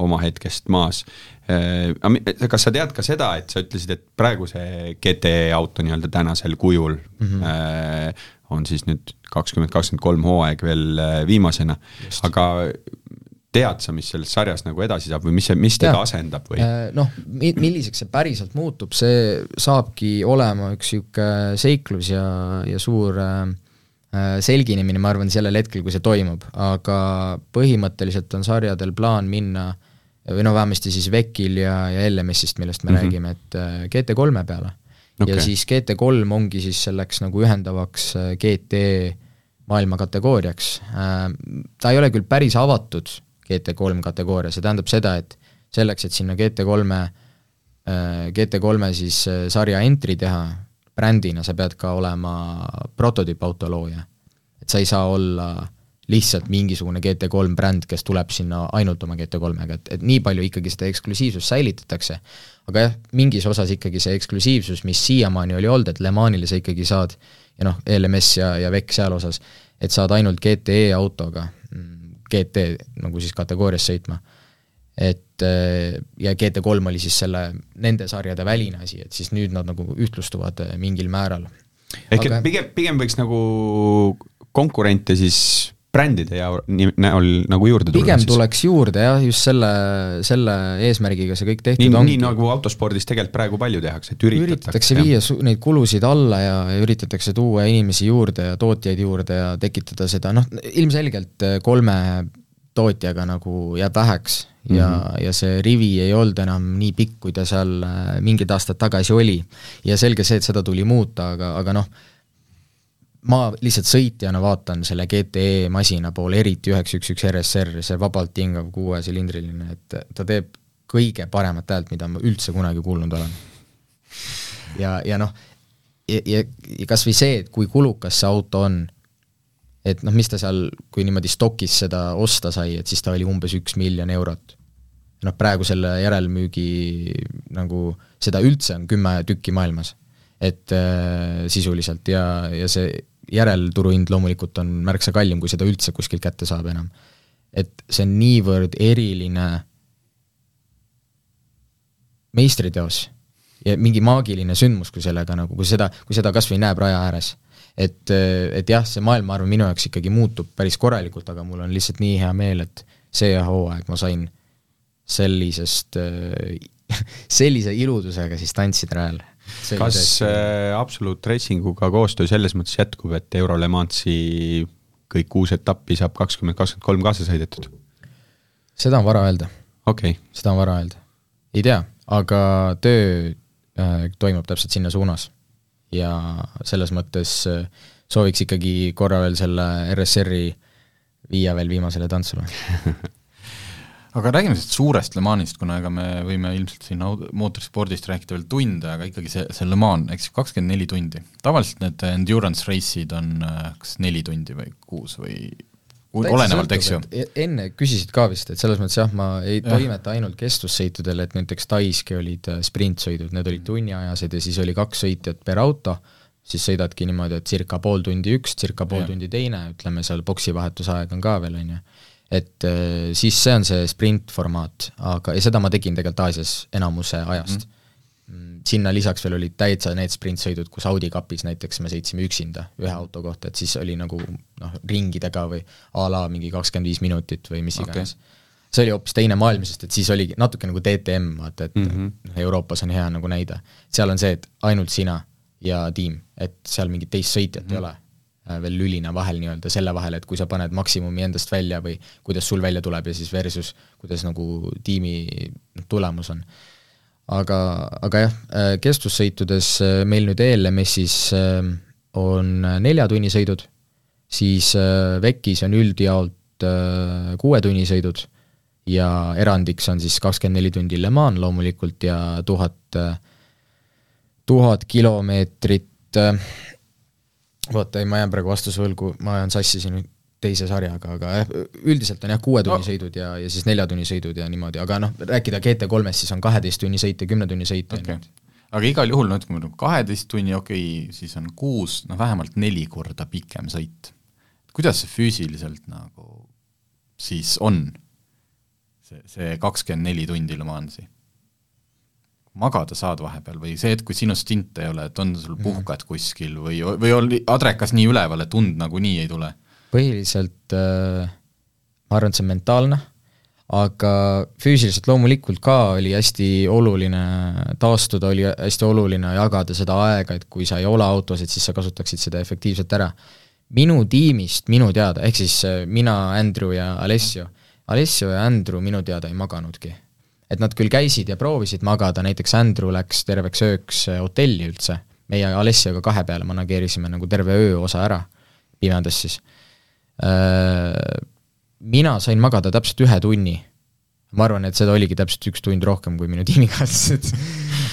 oma hetkest maas. Äh, kas sa tead ka seda, et sa ütlesid, et praegu see GT auto nii-öelda tänasel kujul mm -hmm. on siis nüüd kakskümmend, kakskümmend kolm hooaeg veel äh, viimasena, aga tead sa, mis selles sarjas nagu edasi saab või mis see, mis teda asendab või? Noh, mi-, milliseks see päriselt muutub, see saabki olema üks niisugune seiklus ja, ja suur äh, selginemine, ma arvan, sellel hetkel, kui see toimub, aga põhimõtteliselt on sarjadel plaan minna või no vähemasti siis VEC-il ja, ja LMS-ist, millest me mm -hmm. räägime, et äh, GT3-e peale okay.. ja siis GT3 ongi siis selleks nagu ühendavaks äh, GT maailma kategooriaks. Äh, ta ei ole küll päris avatud GT3 kategooria, see tähendab seda, et selleks, et sinna GT3-e, GT3-e siis sarja entry teha, brändina sa pead ka olema prototüüpauto looja. et sa ei saa olla lihtsalt mingisugune GT3 bränd, kes tuleb sinna ainult oma GT3-ga, et, et nii palju ikkagi seda eksklusiivsust säilitatakse, aga jah, mingis osas ikkagi see eksklusiivsus, mis siiamaani oli olnud, et Le Manile sa ikkagi saad ja noh, LMS ja, ja VEC seal osas, et saad ainult GTE autoga, GT nagu siis kategoorias sõitma. et ja GT3 oli siis selle, nende sarjade väline asi, et siis nüüd nad nagu ühtlustuvad mingil määral. ehk et pigem, pigem võiks nagu konkurente siis brändide ja näol nagu juurde tulla? pigem siis. tuleks juurde jah, just selle, selle eesmärgiga see kõik tehtud nii, ongi. nii nagu autospordis tegelikult praegu palju tehakse, et üritatakse. üritatakse viia su-, neid kulusid alla ja, ja üritatakse tuua inimesi juurde ja tootjaid juurde ja tekitada seda, noh, ilmselgelt eh, kolme tootjaga nagu jääb väheks ja mm, -hmm. ja see rivi ei olnud enam nii pikk, kui ta seal eh, mingid aastad tagasi oli. ja selge see, et seda tuli muuta, aga, aga noh, ma lihtsalt sõitjana vaatan selle GTE masina poole, eriti üheksa üks üks RSR, see vabalt hingav kuuesilindriline, et ta teeb kõige paremat häält, mida ma üldse kunagi kuulnud olen. ja, ja noh, ja, ja, ja kas või see, et kui kulukas see auto on, et noh, mis ta seal, kui niimoodi stokis seda osta sai, et siis ta oli umbes üks miljon eurot. noh, praegu selle järelmüügi nagu, seda üldse on kümme tükki maailmas. et äh, sisuliselt ja, ja see järelturuhind loomulikult on märksa kallim, kui seda üldse kuskilt kätte saab enam. et see on niivõrd eriline meistriteos ja mingi maagiline sündmus, kui sellega nagu, kui seda, kui seda kas või näeb raja ääres. et, et jah, see maailm, ma arvan, minu jaoks ikkagi muutub päris korralikult, aga mul on lihtsalt nii hea meel, et see hooaeg ma sain sellisest, <laughs> sellise iludusega siis tantsida rajal kas äh, Absolute Racinguga koostöö selles mõttes jätkub, et Euro Le Mansi kõik kuus etappi saab kakskümmend, kakskümmend kolm kaasa sõidetud? seda on vara öelda okay.. seda on vara öelda. ei tea, aga töö äh, toimub täpselt sinna suunas. ja selles mõttes äh, sooviks ikkagi korra veel selle RSR-i viia veel viimasele tantsule <laughs> aga räägime sellest suurest Le Manist, kuna ega me võime ilmselt siin mootorspordist rääkida veel tunde, aga ikkagi see, see Le Mans, eks ju, kakskümmend neli tundi. tavaliselt need endurance race'id on äh, kas neli tundi või kuus või olenevalt, eks ju. E-, enne küsisid ka vist, et selles mõttes jah, ma ei ja. toimeta ainult kestvussõitudel, et näiteks Taiski olid äh, sprintsõidud, need olid tunniajased ja siis oli kaks sõitjat per auto, siis sõidadki niimoodi, et circa pool tundi üks, circa pool ja. tundi teine, ütleme seal boksi vahetusaeg on ka veel, on ju et äh, siis see on see sprintformaat, aga, ja seda ma tegin tegelikult Aasias enamuse ajast mm.. sinna lisaks veel olid täitsa need sprintsõidud, kus Audi kapis näiteks me sõitsime üksinda ühe auto kohta, et siis oli nagu noh, ringidega või a la mingi kakskümmend viis minutit või mis iganes okay. see oli hoopis teine maailm, sest et siis oligi natuke nagu DTM, vaata, et mm -hmm. Euroopas on hea nagu näide. seal on see, et ainult sina ja tiim, et seal mingit teist sõitjat mm -hmm. ei ole Äh, veel lülina vahel nii-öelda selle vahel, et kui sa paned maksimumi endast välja või kuidas sul välja tuleb ja siis versus kuidas nagu tiimi tulemus on. aga, aga jah, äh, kestvussõitudes äh, meil nüüd ELMS-is on neljatunnisõidud, siis VEC-is on üldjaolt kuuetunnisõidud ja erandiks on siis kakskümmend neli tundi Le Mans loomulikult ja tuhat, tuhat kilomeetrit vaata, ei ma jään praegu vastuse võlgu, ma ajan sassi siin teise sarjaga, aga jah, üldiselt on jah, kuuetunnisõidud ja, ja siis neljatunnisõidud ja niimoodi, aga noh, rääkida GT3-st, siis on kaheteist tunni sõite, kümne tunni sõite okay.. aga igal juhul, no ütleme, kaheteist tunni, okei okay,, siis on kuus, noh vähemalt neli korda pikem sõit. kuidas see füüsiliselt nagu siis on, see, see kakskümmend neli tundi Le Mansi? Magada saad vahepeal või see, et kui sinu stint ei ole, et on sul mhm. puhkad kuskil või, või oli adrekas nii üleval, et und nagunii ei tule? põhiliselt äh, ma arvan, et see on mentaalne aga füüsiliselt loomulikult ka oli hästi oluline taastuda, oli hästi oluline jagada seda aega, et kui sa ei ole autos, et siis sa kasutaksid seda efektiivselt ära. minu tiimist minu teada, ehk siis äh, mina, Andrew ja Alessio, Alessio ja Andrew minu teada ei maganudki. Et nad küll käisid ja proovisid magada, näiteks Andrew läks terveks ööks äh, hotelli üldse, meie Alessioga kahe peale manageerisime nagu terve ööosa ära, pimedas siis. Äh, mina sain magada täpselt ühe tunni. ma arvan, et seda oligi täpselt üks tund rohkem kui minu <laughs> tiimikaaslased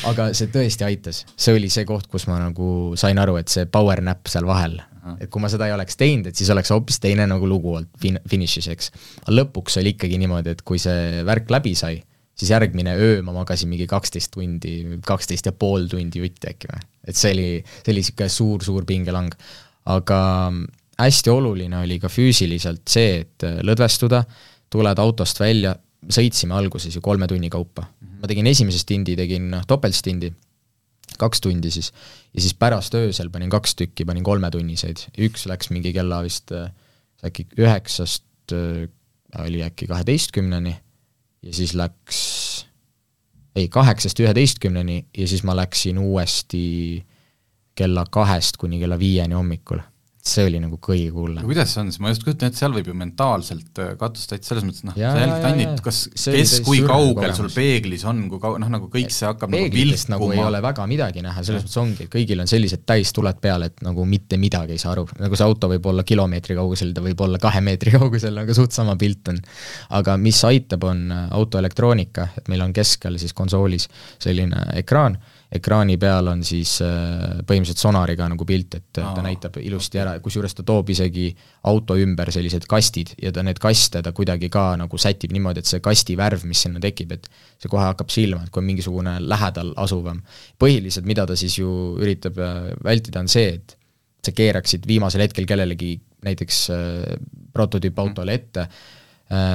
aga see tõesti aitas, see oli see koht, kus ma nagu sain aru, et see power nap seal vahel, et kui ma seda ei oleks teinud, et siis oleks hoopis teine nagu lugu olnud fin-, finišis, eks. lõpuks oli ikkagi niimoodi, et kui see värk läbi sai, siis järgmine öö ma magasin mingi kaksteist tundi, kaksteist ja pool tundi jutti äkki või. et see oli, see oli niisugune suur-suur pingelang. aga hästi oluline oli ka füüsiliselt see, et äh, lõdvestuda, tuled autost välja, sõitsime alguses ju kolme tunni kaupa. ma tegin esimese stindi, tegin noh, topeltstindi, kaks tundi siis, ja siis pärast öösel panin kaks tükki, panin kolmetunniseid, üks läks mingi kella vist äh, äkki üheksast äh, oli äkki kaheteistkümneni ja siis läks ei, kaheksast üheteistkümneni ja siis ma läksin uuesti kella kahest kuni kella viieni hommikul see oli nagu kõige hullem. kuidas see on siis, ma just kujutan ette, seal võib ju mentaalselt äh, katust täitsa selles mõttes, noh, sa jälgid ainult, kas, kes, kui kaugel sul peeglis on, kui kau-, noh, nagu kõik see hakkab nagu vilkuma. nagu ei ole väga midagi näha, selles mõttes ongi, et kõigil on sellised täistuled peal, et nagu mitte midagi ei saa aru, nagu see auto võib olla kilomeetri kaugusel, ta võib olla kahe meetri <laughs> kaugusel, aga suht sama pilt on. aga mis aitab, on auto elektroonika, et meil on keskel siis konsoolis selline ekraan ekraani peal on siis äh, põhimõtteliselt sonariga nagu pilt, et Aa, ta näitab ilusti ära, kusjuures ta toob isegi auto ümber sellised kastid ja ta need kaste ta kuidagi ka nagu sätib niimoodi, et see kasti värv, mis sinna tekib, et see kohe hakkab silma, et kui on mingisugune lähedal asuvam. põhiliselt, mida ta siis ju üritab äh, vältida, on see, et sa keeraksid viimasel hetkel kellelegi näiteks äh, prototüüpautole ette mm, Äh,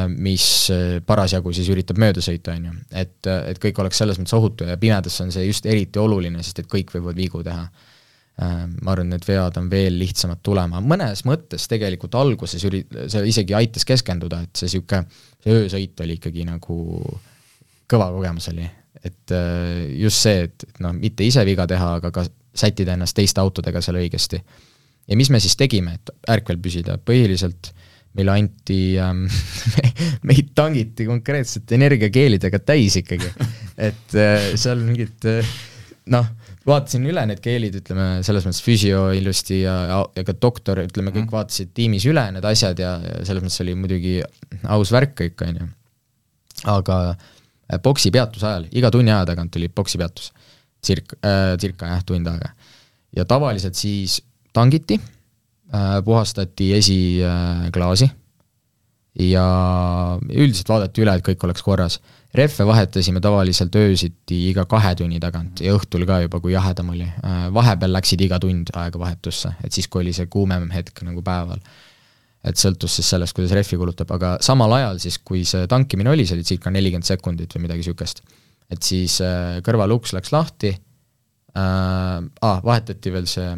mis äh, parasjagu siis üritab mööda sõita, on ju. et, äh, et kõik oleks selles mõttes ohutu ja pimedas on see just eriti oluline, sest et kõik võivad vigu teha. ma arvan, need vead on veel lihtsamad tulema, mõnes mõttes tegelikult alguses üri-, see isegi aitas keskenduda, et see niisugune, see öösõit oli ikkagi nagu kõva kogemus oli. et just see, et, et noh, mitte ise viga teha, aga ka sättida ennast teiste autodega seal õigesti. ja mis me siis tegime, et ärkvel püsida, põhiliselt äh, meile anti ähm,, <laughs> meid tangiti konkreetselt energiakeelidega täis ikkagi. et äh, seal mingid äh, noh, vaatasin üle need keelid, ütleme selles mõttes füsio ilusti ja, ja, ja ka doktor, ütleme kõik mhm. vaatasid tiimis üle need asjad ja, ja selles mõttes oli muidugi aus värk kõik, on ju. aga äh, boksi peatuse ajal, iga tunni aja tagant tuli boksi peatus, circa äh,, circa jah, tund aega. ja tavaliselt siis tangiti puhastati esiklaasi ja üldiselt vaadati üle, et kõik oleks korras. rehve vahetasime tavaliselt öösiti iga kahe tunni tagant ja õhtul ka juba, kui jahedam oli. Äh, vahepeal läksid iga tund aega vahetusse, et siis, kui oli see kuumem hetk nagu päeval. et sõltus siis sellest, kuidas rehvi kulutab, aga samal ajal siis, kui see tankimine oli, see oli circa nelikümmend sekundit või midagi niisugust, et siis äh, kõrvaluks läks lahti äh,, ah, vahetati veel see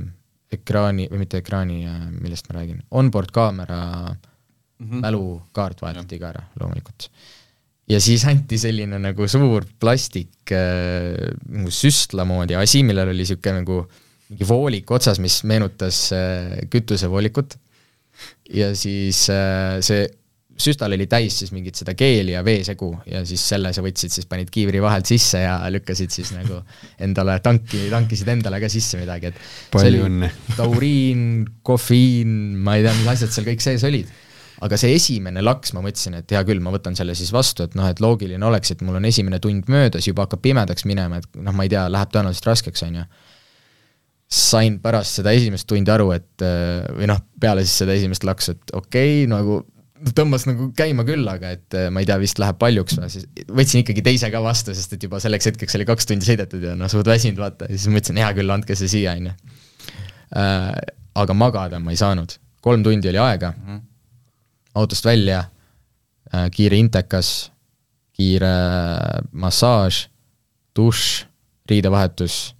ekraani, või mitte ekraani, millest ma räägin, onboard kaamera mm -hmm. mälukaart vahetati ka ära loomulikult. ja siis anti selline nagu suur plastik äh, nagu süstla moodi asi, millel oli niisugune nagu mingi voolik otsas, mis meenutas äh, kütusevoolikut ja siis äh, see süstal oli täis siis mingit seda keeli ja veesegu ja siis selle sa võtsid, siis panid kiivri vahelt sisse ja lükkasid siis nagu endale tanki, tankisid endale ka sisse midagi, et palju õnne! tauriin, kofeiin, ma ei tea, mis asjad seal kõik sees olid. aga see esimene laks, ma mõtlesin, et hea küll, ma võtan selle siis vastu, et noh, et loogiline oleks, et mul on esimene tund möödas, juba hakkab pimedaks minema, et noh, ma ei tea, läheb tõenäoliselt raskeks, on ju sain pärast seda esimest tundi aru, et või noh, peale siis seda esimest laksu, et okei okay,, nagu tõmbas nagu käima küll, aga et äh, ma ei tea, vist läheb paljuks või siis võtsin ikkagi teise ka vastu, sest et juba selleks hetkeks oli kaks tundi sõidetud ja noh, suht väsinud vaata ja siis mõtlesin, hea küll, andke see siia, on ju. Äh, aga magada ma ei saanud, kolm tundi oli aega mm, -hmm. autost välja, äh, kiire intekas, kiire massaaž, dušš, riidevahetus,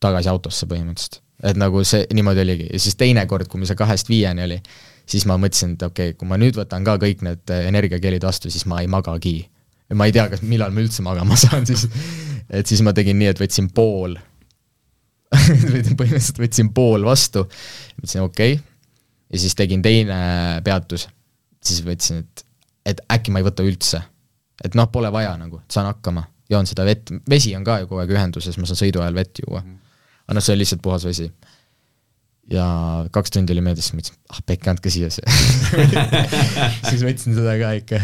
tagasi autosse põhimõtteliselt. et nagu see niimoodi oligi ja siis teine kord, kui meil see kahest viieni oli, siis ma mõtlesin, et okei okay,, kui ma nüüd võtan ka kõik need energiakeelid vastu, siis ma ei magagi. ma ei tea, kas, millal ma üldse magama <laughs> saan siis, et siis ma tegin nii, et võtsin pool <laughs> põhimõtteliselt võtsin pool vastu, mõtlesin okei okay., ja siis tegin teine peatus, siis võtsin, et, et äkki ma ei võta üldse. et noh, pole vaja nagu, saan hakkama, joon seda vett, vesi on ka ju kogu aeg ühenduses, ma saan sõidu ajal vett juua. aga noh, see on lihtsalt puhas vesi ja kaks tundi oli möödas, siis mõtlesin, ah pekki, andke siia see <laughs> siis võtsin seda ka ikka,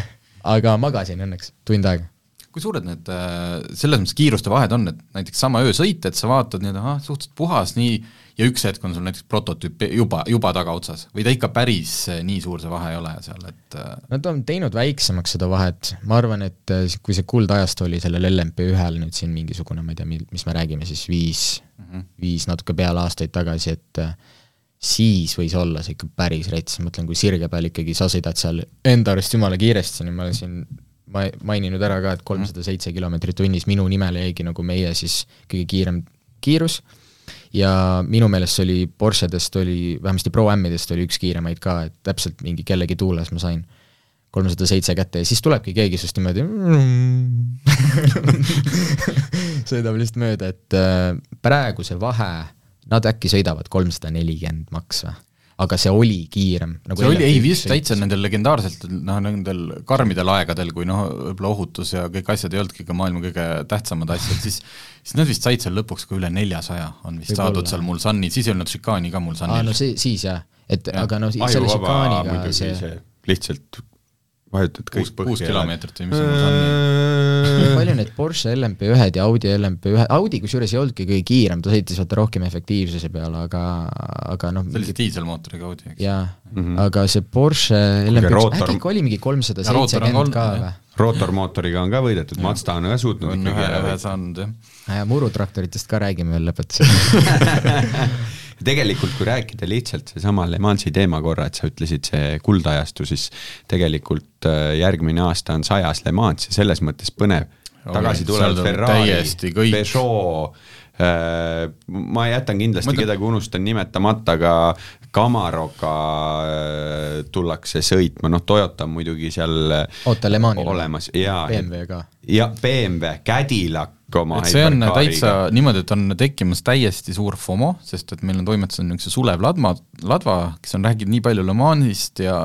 aga magasin õnneks tund aega. kui suured need äh, selles mõttes kiiruste vahed on, et näiteks sama öösõit, et sa vaatad nii-öelda, ahah, suhteliselt puhas, nii, ja üks hetk on sul näiteks prototüüp juba, juba tagaotsas või ta ikka päris äh, nii suur see vahe ei ole seal, et äh, Nad on teinud väiksemaks seda vahet, ma arvan, et kui see kuldajastu oli sellel LMP1-l nüüd siin mingisugune, ma ei tea, mis me räägime siis, viis mm, -hmm. viis natuke peale aastaid tagasi, et siis võis olla see ikka päris rets, ma mõtlen, kui sirge peal ikkagi sa sõidad seal enda arust jumala kiiresti, nii ma olen siin ma maininud ära ka, et kolmsada seitse kilomeetrit tunnis minu nimele jäigi nagu meie siis kõige kiirem kiirus ja minu meelest see oli Porschedest oli, vähemasti Pro M-idest oli üks kiiremaid ka, et täpselt mingi kellegi tuules ma sain kolmsada seitse kätte ja siis tulebki keegi sinust niimoodi <laughs> sõidab lihtsalt mööda, et äh, praegu see vahe nad äkki sõidavad kolmsada nelikümmend maks või? Aga see oli kiirem nagu. see oli, ei vist täitsa nendel legendaarsetel, noh nendel karmidel aegadel, kui noh, võib-olla ohutus ja kõik asjad ei olnudki ka maailma kõige tähtsamad asjad, siis siis nad vist said seal lõpuks ka üle neljasaja, on vist võib saadud olla. seal Mulsanni, siis ei olnud šikaani ka Mulsannil. aa, no see, siis jah, et ja. aga noh, selle šikaaniga see lihtsalt vajutad kõik põhja. kuus kilomeetrit või mis see on? palju neid Porsche LMP1-d ja Audi LMP1, Audi kusjuures ei olnudki kõige kiirem, ta sõitis vaata rohkem efektiivsuse peale, aga, aga noh see oli see diiselmootoriga Audi, eks? jaa mm, -hmm. aga see Porsche LMP1 rootor... äkki ikka oli mingi kolmsada seitsekümmend ka või? rootormootoriga on ka võidetud, Mazda on ka suutnud on ühe, ühe saanud, jah. murutraktoritest ka räägime veel lõpetuseks <laughs> <laughs> tegelikult kui rääkida lihtsalt seesama Le Mansi teema korra, et sa ütlesid see kuldajastu, siis tegelikult äh, järgmine aasta on sajas Le Mans ja selles mõttes põnev. tagasi tulevad Ferrari, Peugeot, äh, ma jätan kindlasti Mõtled... kedagi, unustan nimetamata, aga Camaroga äh, tullakse sõitma, noh, Toyota on muidugi seal oota, Le Manil olemas ja BMW ka. ja BMW, Cadillac et see on täitsa niimoodi, et on tekkimas täiesti suur FOMO, sest et meil on toimetuses niisuguse Sulev Ladma, Ladva, kes on rääkinud nii palju Le Mansist ja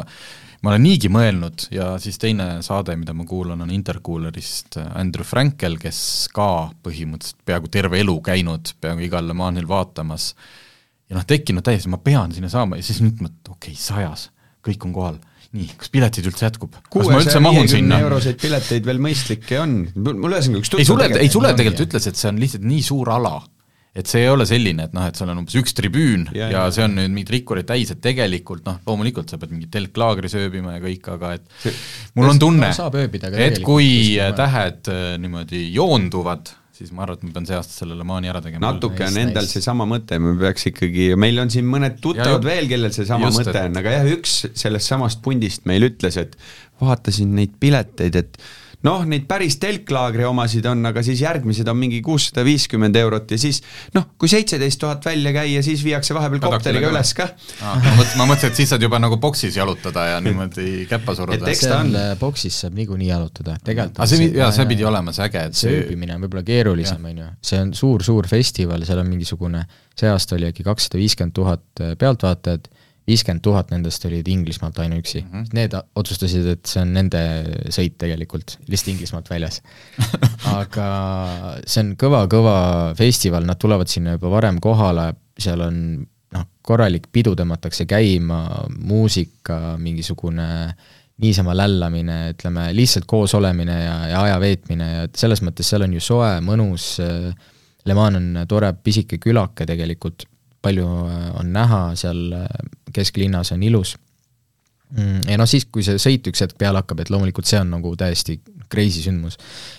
ma olen niigi mõelnud ja siis teine saade, mida ma kuulan, on Intercoolerist Andrew Frankel, kes ka põhimõtteliselt peaaegu terve elu käinud peaaegu igal Le Manil vaatamas. Ja noh, tekkinud täiesti, ma pean sinna saama ja siis nüüd ma, okei okay,, sajas, kõik on kohal nii, kas piletid üldse jätkub? kas ma üldse mahun sinna? euroseid pileteid veel mõistlikke on, mul ühesõnaga üks ei Sulev, ei Sulev tegelikult ütles, et see on lihtsalt nii suur ala, et see ei ole selline, et noh, et seal on umbes üks tribüün ja, ja, see on nüüd mingid rikkurid täis, et tegelikult noh, loomulikult sa pead mingit telklaagri sööbima ja kõik, aga et see, mul on tunne, et kui tähed äh, niimoodi joonduvad, siis ma arvan, et ma pean see aasta selle Le Mani ära tegema. natuke on endal nice. seesama mõte, me peaks ikkagi, meil on siin mõned tuttavad ja, veel, kellel seesama mõte on, aga jah, üks sellest samast pundist meil ütles, et vaatasin neid pileteid, et noh, neid päris telklaagri omasid on, aga siis järgmised on mingi kuussada viiskümmend eurot ja siis noh, kui seitseteist tuhat välja käia, siis viiakse vahepeal kopteriga üles ka. ma mõtlesin, ma mõtlesin, et siis saad juba nagu boksis jalutada ja niimoodi käppa suruda. seal äh, boksis saab niikuinii jalutada, tegelikult aga see, jaa, see pidi olema see äge, et see ööbimine on võib-olla keerulisem, on ju, see on suur-suur festival, seal on mingisugune, see aasta oli äkki kakssada viiskümmend tuhat äh, pealtvaatajat viiskümmend tuhat nendest olid Inglismaalt ainuüksi mm. -hmm. Need otsustasid, et see on nende sõit tegelikult, lihtsalt Inglismaalt väljas <laughs> aga see on kõva-kõva festival, nad tulevad sinna juba varem kohale, seal on noh, korralik pidu tõmmatakse käima, muusika, mingisugune niisama lällamine, ütleme, lihtsalt koos olemine ja, ja aja veetmine ja selles mõttes seal on ju soe, mõnus, Le Mans on tore pisike külake tegelikult palju äh, on näha seal äh, kesklinnas, on ilus. Mm, ja noh, siis, kui see sõit üks hetk peale hakkab, et loomulikult see on nagu täiesti crazy sündmus.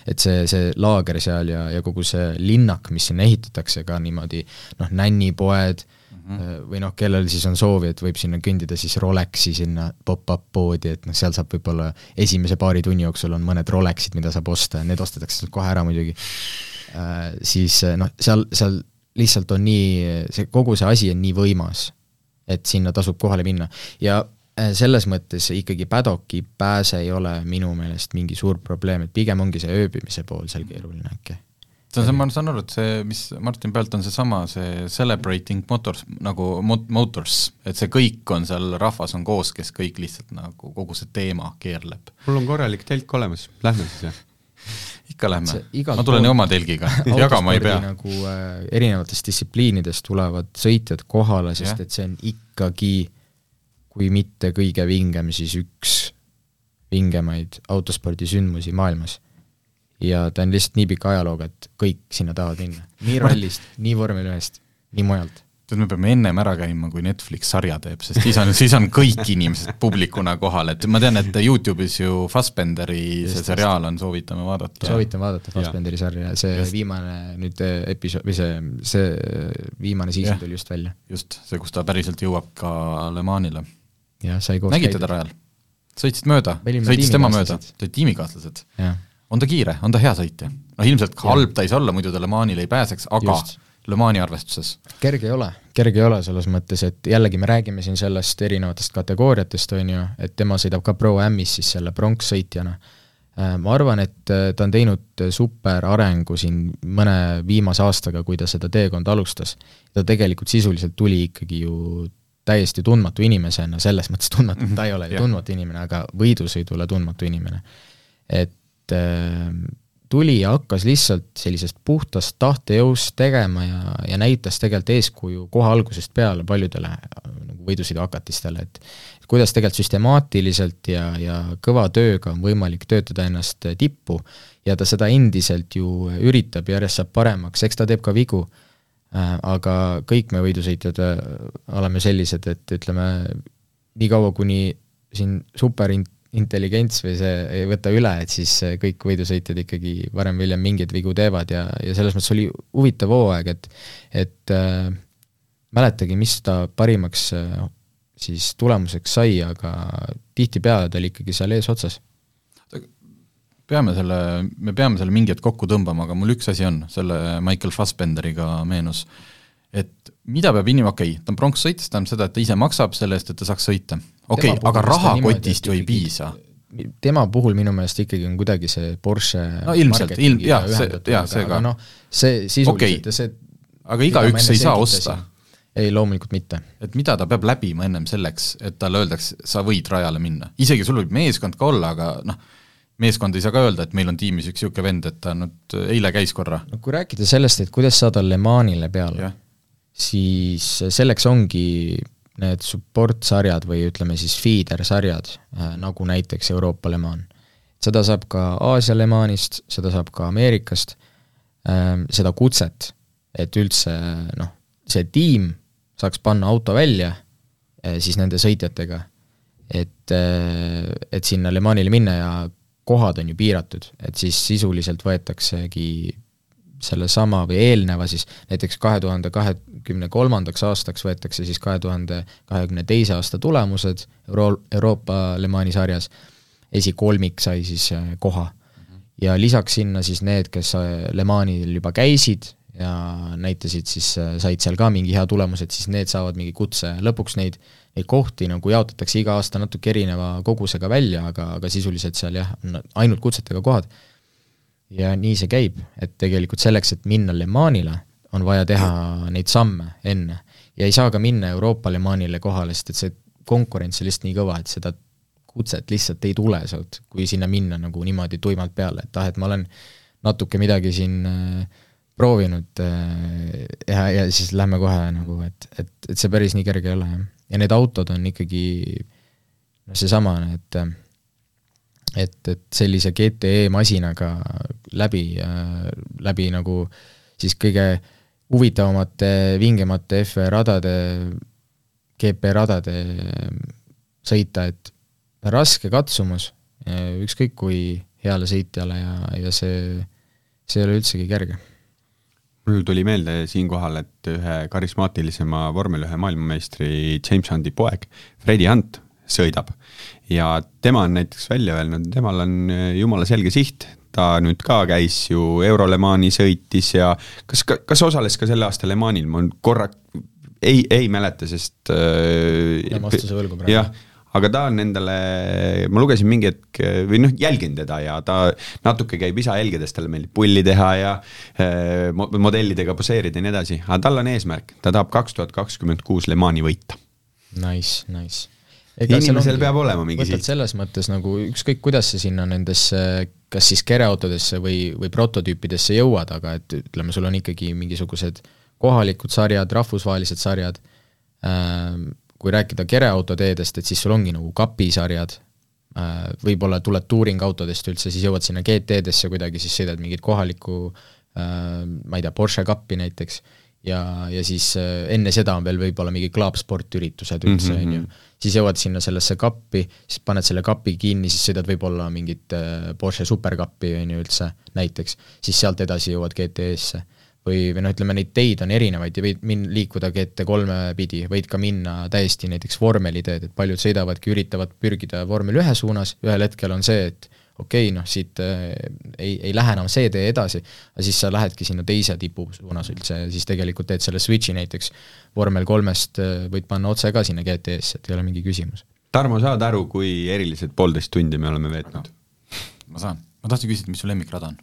et see, see laager seal ja, ja kogu see linnak, mis sinna ehitatakse ka niimoodi, noh, nännipoed mm, -hmm. või noh, kellel siis on soovi, et võib sinna kõndida siis Rolexi sinna pop-up poodi, et noh, seal saab võib-olla esimese paari tunni jooksul on mõned Rolexid, mida saab osta ja need ostetakse kohe ära muidugi äh,. Siis noh, seal, seal lihtsalt on nii, see, kogu see asi on nii võimas, et sinna tasub kohale minna ja äh, selles mõttes ikkagi padocki pääse ei ole minu meelest mingi suur probleem, et pigem ongi see ööbimise pool seal keeruline äkki see on see, ma saan aru, et see, mis Martin Pealt on seesama, see celebrating motors, nagu mot-, motors, et see kõik on seal, rahvas on koos, kes kõik lihtsalt nagu kogu see teema keerleb. mul on korralik telk olemas, lähme siis, jah? <laughs> ikka lähme, ma tulen ju oma telgiga <laughs> jagama ei pea. nagu äh, erinevatest distsipliinidest tulevad sõitjad kohale, sest yeah. et see on ikkagi, kui mitte kõige vingem, siis üks vingemaid autospordisündmusi maailmas ja ta on lihtsalt nii pika ajalooga, et kõik sinna tahavad minna. nii <laughs> rallist, nii vormel ühest, nii mujalt. Tead, me peame ennem ära käima, kui Netflix sarja teeb, sest siis on, siis on kõik inimesed publikuna kohal, et ma tean, et Youtube'is ju Fassbenderi see seriaal on, soovitame vaadata. soovitan vaadata Fassbenderi sarja, see just. viimane nüüd eh, episood, või see, see viimane season tuli just välja. just, see, kus ta päriselt jõuab ka Le Manile. jah, sai koos nägid teda rajal? sõitsid mööda? sõitis tema mööda? Te olite tiimikaaslased? on ta kiire, on ta hea sõitja? noh, ilmselt halb ta ei saa olla, muidu ta Le Manile ei pääseks, aga Just. Le Mani arvestuses? kerge ei ole, kerge ei ole selles mõttes, et jällegi me räägime siin sellest erinevatest kategooriatest, on ju, et tema sõidab ka Pro-Amis siis selle pronkssõitjana. Äh, ma arvan, et äh, ta on teinud super arengu siin mõne viimase aastaga, kui ta seda teekonda alustas. ta tegelikult sisuliselt tuli ikkagi ju täiesti tundmatu inimesena, selles mõttes tundmatu, ta ei ole ju tundmatu inimene, aga võidusõidule tundmatu inimene. et äh, tuli ja hakkas lihtsalt sellisest puhtast tahtejõust tegema ja, ja näitas tegelikult eeskuju kohe algusest peale paljudele nagu võidusõiduhakatistele, et kuidas tegelikult süstemaatiliselt ja, ja kõva tööga on võimalik töötada ennast tippu ja ta seda endiselt ju üritab, järjest saab paremaks, eks ta teeb ka vigu, äh, aga kõik me võidusõitjad äh, oleme sellised, et ütleme, niikaua, kuni siin superint-, intelligents või see ei võta üle, et siis kõik võidusõitjad ikkagi varem või hiljem mingeid vigu teevad ja, ja selles mõttes oli huvitav hooaeg, et et äh, mäletagi, mis ta parimaks äh, siis tulemuseks sai, aga tihtipeale ta oli ikkagi seal eesotsas. peame selle, me peame selle mingi hetk kokku tõmbama, aga mul üks asi on, selle Michael Fassbenderiga meenus, et mida peab inimene, okei okay,, ta on pronkssõit, see tähendab seda, et ta ise maksab selle eest, et ta saaks sõita. Okei okay,, aga rahakotist ju ei piisa. tema puhul minu meelest ikkagi on kuidagi see Porsche no ilmselt, ilm-, jah, see, jah, see ka. noh, see sisuliselt okay. ja see aga igaüks ei saa osta. ei, loomulikult mitte. et mida ta peab läbima ennem selleks, et talle öeldakse, sa võid rajale minna, isegi sul võib meeskond ka olla, aga noh, meeskond ei saa ka öelda, et meil on tiimis üks niisugune vend, et ta nüüd eile käis korra. no kui rääkida sellest, et kuidas saada Le Manile peale, siis selleks ongi need support-sarjad või ütleme siis feeder-sarjad, äh, nagu näiteks Euroopa Le Mans. seda saab ka Aasia Le Manist, seda saab ka Ameerikast, ähm, seda kutset, et üldse noh, see tiim saaks panna auto välja äh, siis nende sõitjatega, et, äh, et sinna Le Manile minna ja kohad on ju piiratud, et siis sisuliselt võetaksegi sellesama või eelneva siis näiteks kahe tuhande kahekümne kolmandaks aastaks võetakse siis kahe tuhande kahekümne teise aasta tulemused Euro-, Euroopa Le Mani sarjas, esikolmik sai siis äh, koha. ja lisaks sinna siis need, kes äh, Le Manil juba käisid ja näitasid siis, äh, said seal ka mingi hea tulemuse, et siis need saavad mingi kutse, lõpuks neid, neid kohti nagu jaotatakse iga aasta natuke erineva kogusega välja, aga, aga sisuliselt seal jah, on ainult kutsetega kohad ja nii see käib, et tegelikult selleks, et minna Le Manile, on vaja teha neid samme enne. ja ei saa ka minna Euroopa Le Manile kohale, sest et see konkurents on lihtsalt nii kõva, et seda kutset lihtsalt ei tule sealt, kui sinna minna nagu niimoodi tuimalt peale, et ah, et ma olen natuke midagi siin äh, proovinud äh, ja, ja siis lähme kohe nagu, et, et, et see päris nii kerge ei ole, jah. ja need autod on ikkagi noh, seesama, et äh, et, et sellise GTE masinaga läbi äh,, läbi nagu siis kõige huvitavamate, vingemate F radade, GP radade sõita, et raske katsumus, ükskõik kui heale sõitjale ja, ja see, see ei ole üldsegi kerge. Mul tuli meelde siinkohal, et ühe karismaatilisema vormel ühe maailmameistri James Hundi poeg, Freddie Hunt, sõidab ja tema on näiteks välja öelnud, temal on äh, jumala selge siht, ta nüüd ka käis ju Euro Le Mani sõitis ja kas, kas osales ka selle aasta Le Manil, ma korra ei, ei mäleta, sest äh, jään vastuse võlgu praegu. jah, aga ta on endale, ma lugesin mingi hetk või noh, jälgin teda ja ta natuke käib isa jälgedes, talle meeldib pulli teha ja eh, modellidega poseerida ja nii edasi, aga tal on eesmärk, ta tahab kaks tuhat kakskümmend kuus Le Mani võita. Nice, nice. Inimesel ongi, peab olema mingi siht. selles mõttes nagu ükskõik, kuidas sa sinna nendesse kas siis kereautodesse või, või prototüüpidesse jõuad, aga et ütleme, sul on ikkagi mingisugused kohalikud sarjad, rahvusvahelised sarjad ähm,, kui rääkida kereautoteedest, et siis sul ongi nagu kapisarjad, äh, võib-olla tuled tuuringautodest üldse, siis jõuad sinna GT-desse kuidagi, siis sõidad mingit kohalikku äh, ma ei tea, Porsche kappi näiteks, ja, ja siis äh, enne seda on veel võib-olla mingi klaapsportüritused üldse, mhm, on ju. Siis jõuad sinna sellesse kappi, siis paned selle kapi kinni, siis sõidad võib-olla mingit Porsche superkappi, on ju üldse, näiteks. siis sealt edasi jõuad GT-sse või, või noh, ütleme neid teid on erinevaid ja võid min-, liikuda GT3 pidi, võid ka minna täiesti näiteks vormeliteed, et paljud sõidavadki, üritavad pürgida vormel ühe suunas, ühel hetkel on see, et okei okay,, noh siit äh, ei, ei lähe enam see tee edasi, aga siis sa lähedki sinna teise tipu suunas üldse ja siis tegelikult teed selle switch'i näiteks vormel kolmest äh, võid panna otse ka sinna GT-sse, et ei ole mingi küsimus. Tarmo, saad aru, kui erilised poolteist tundi me oleme veetnud no,? ma saan, ma tahtsin küsida, mis su lemmikrada on?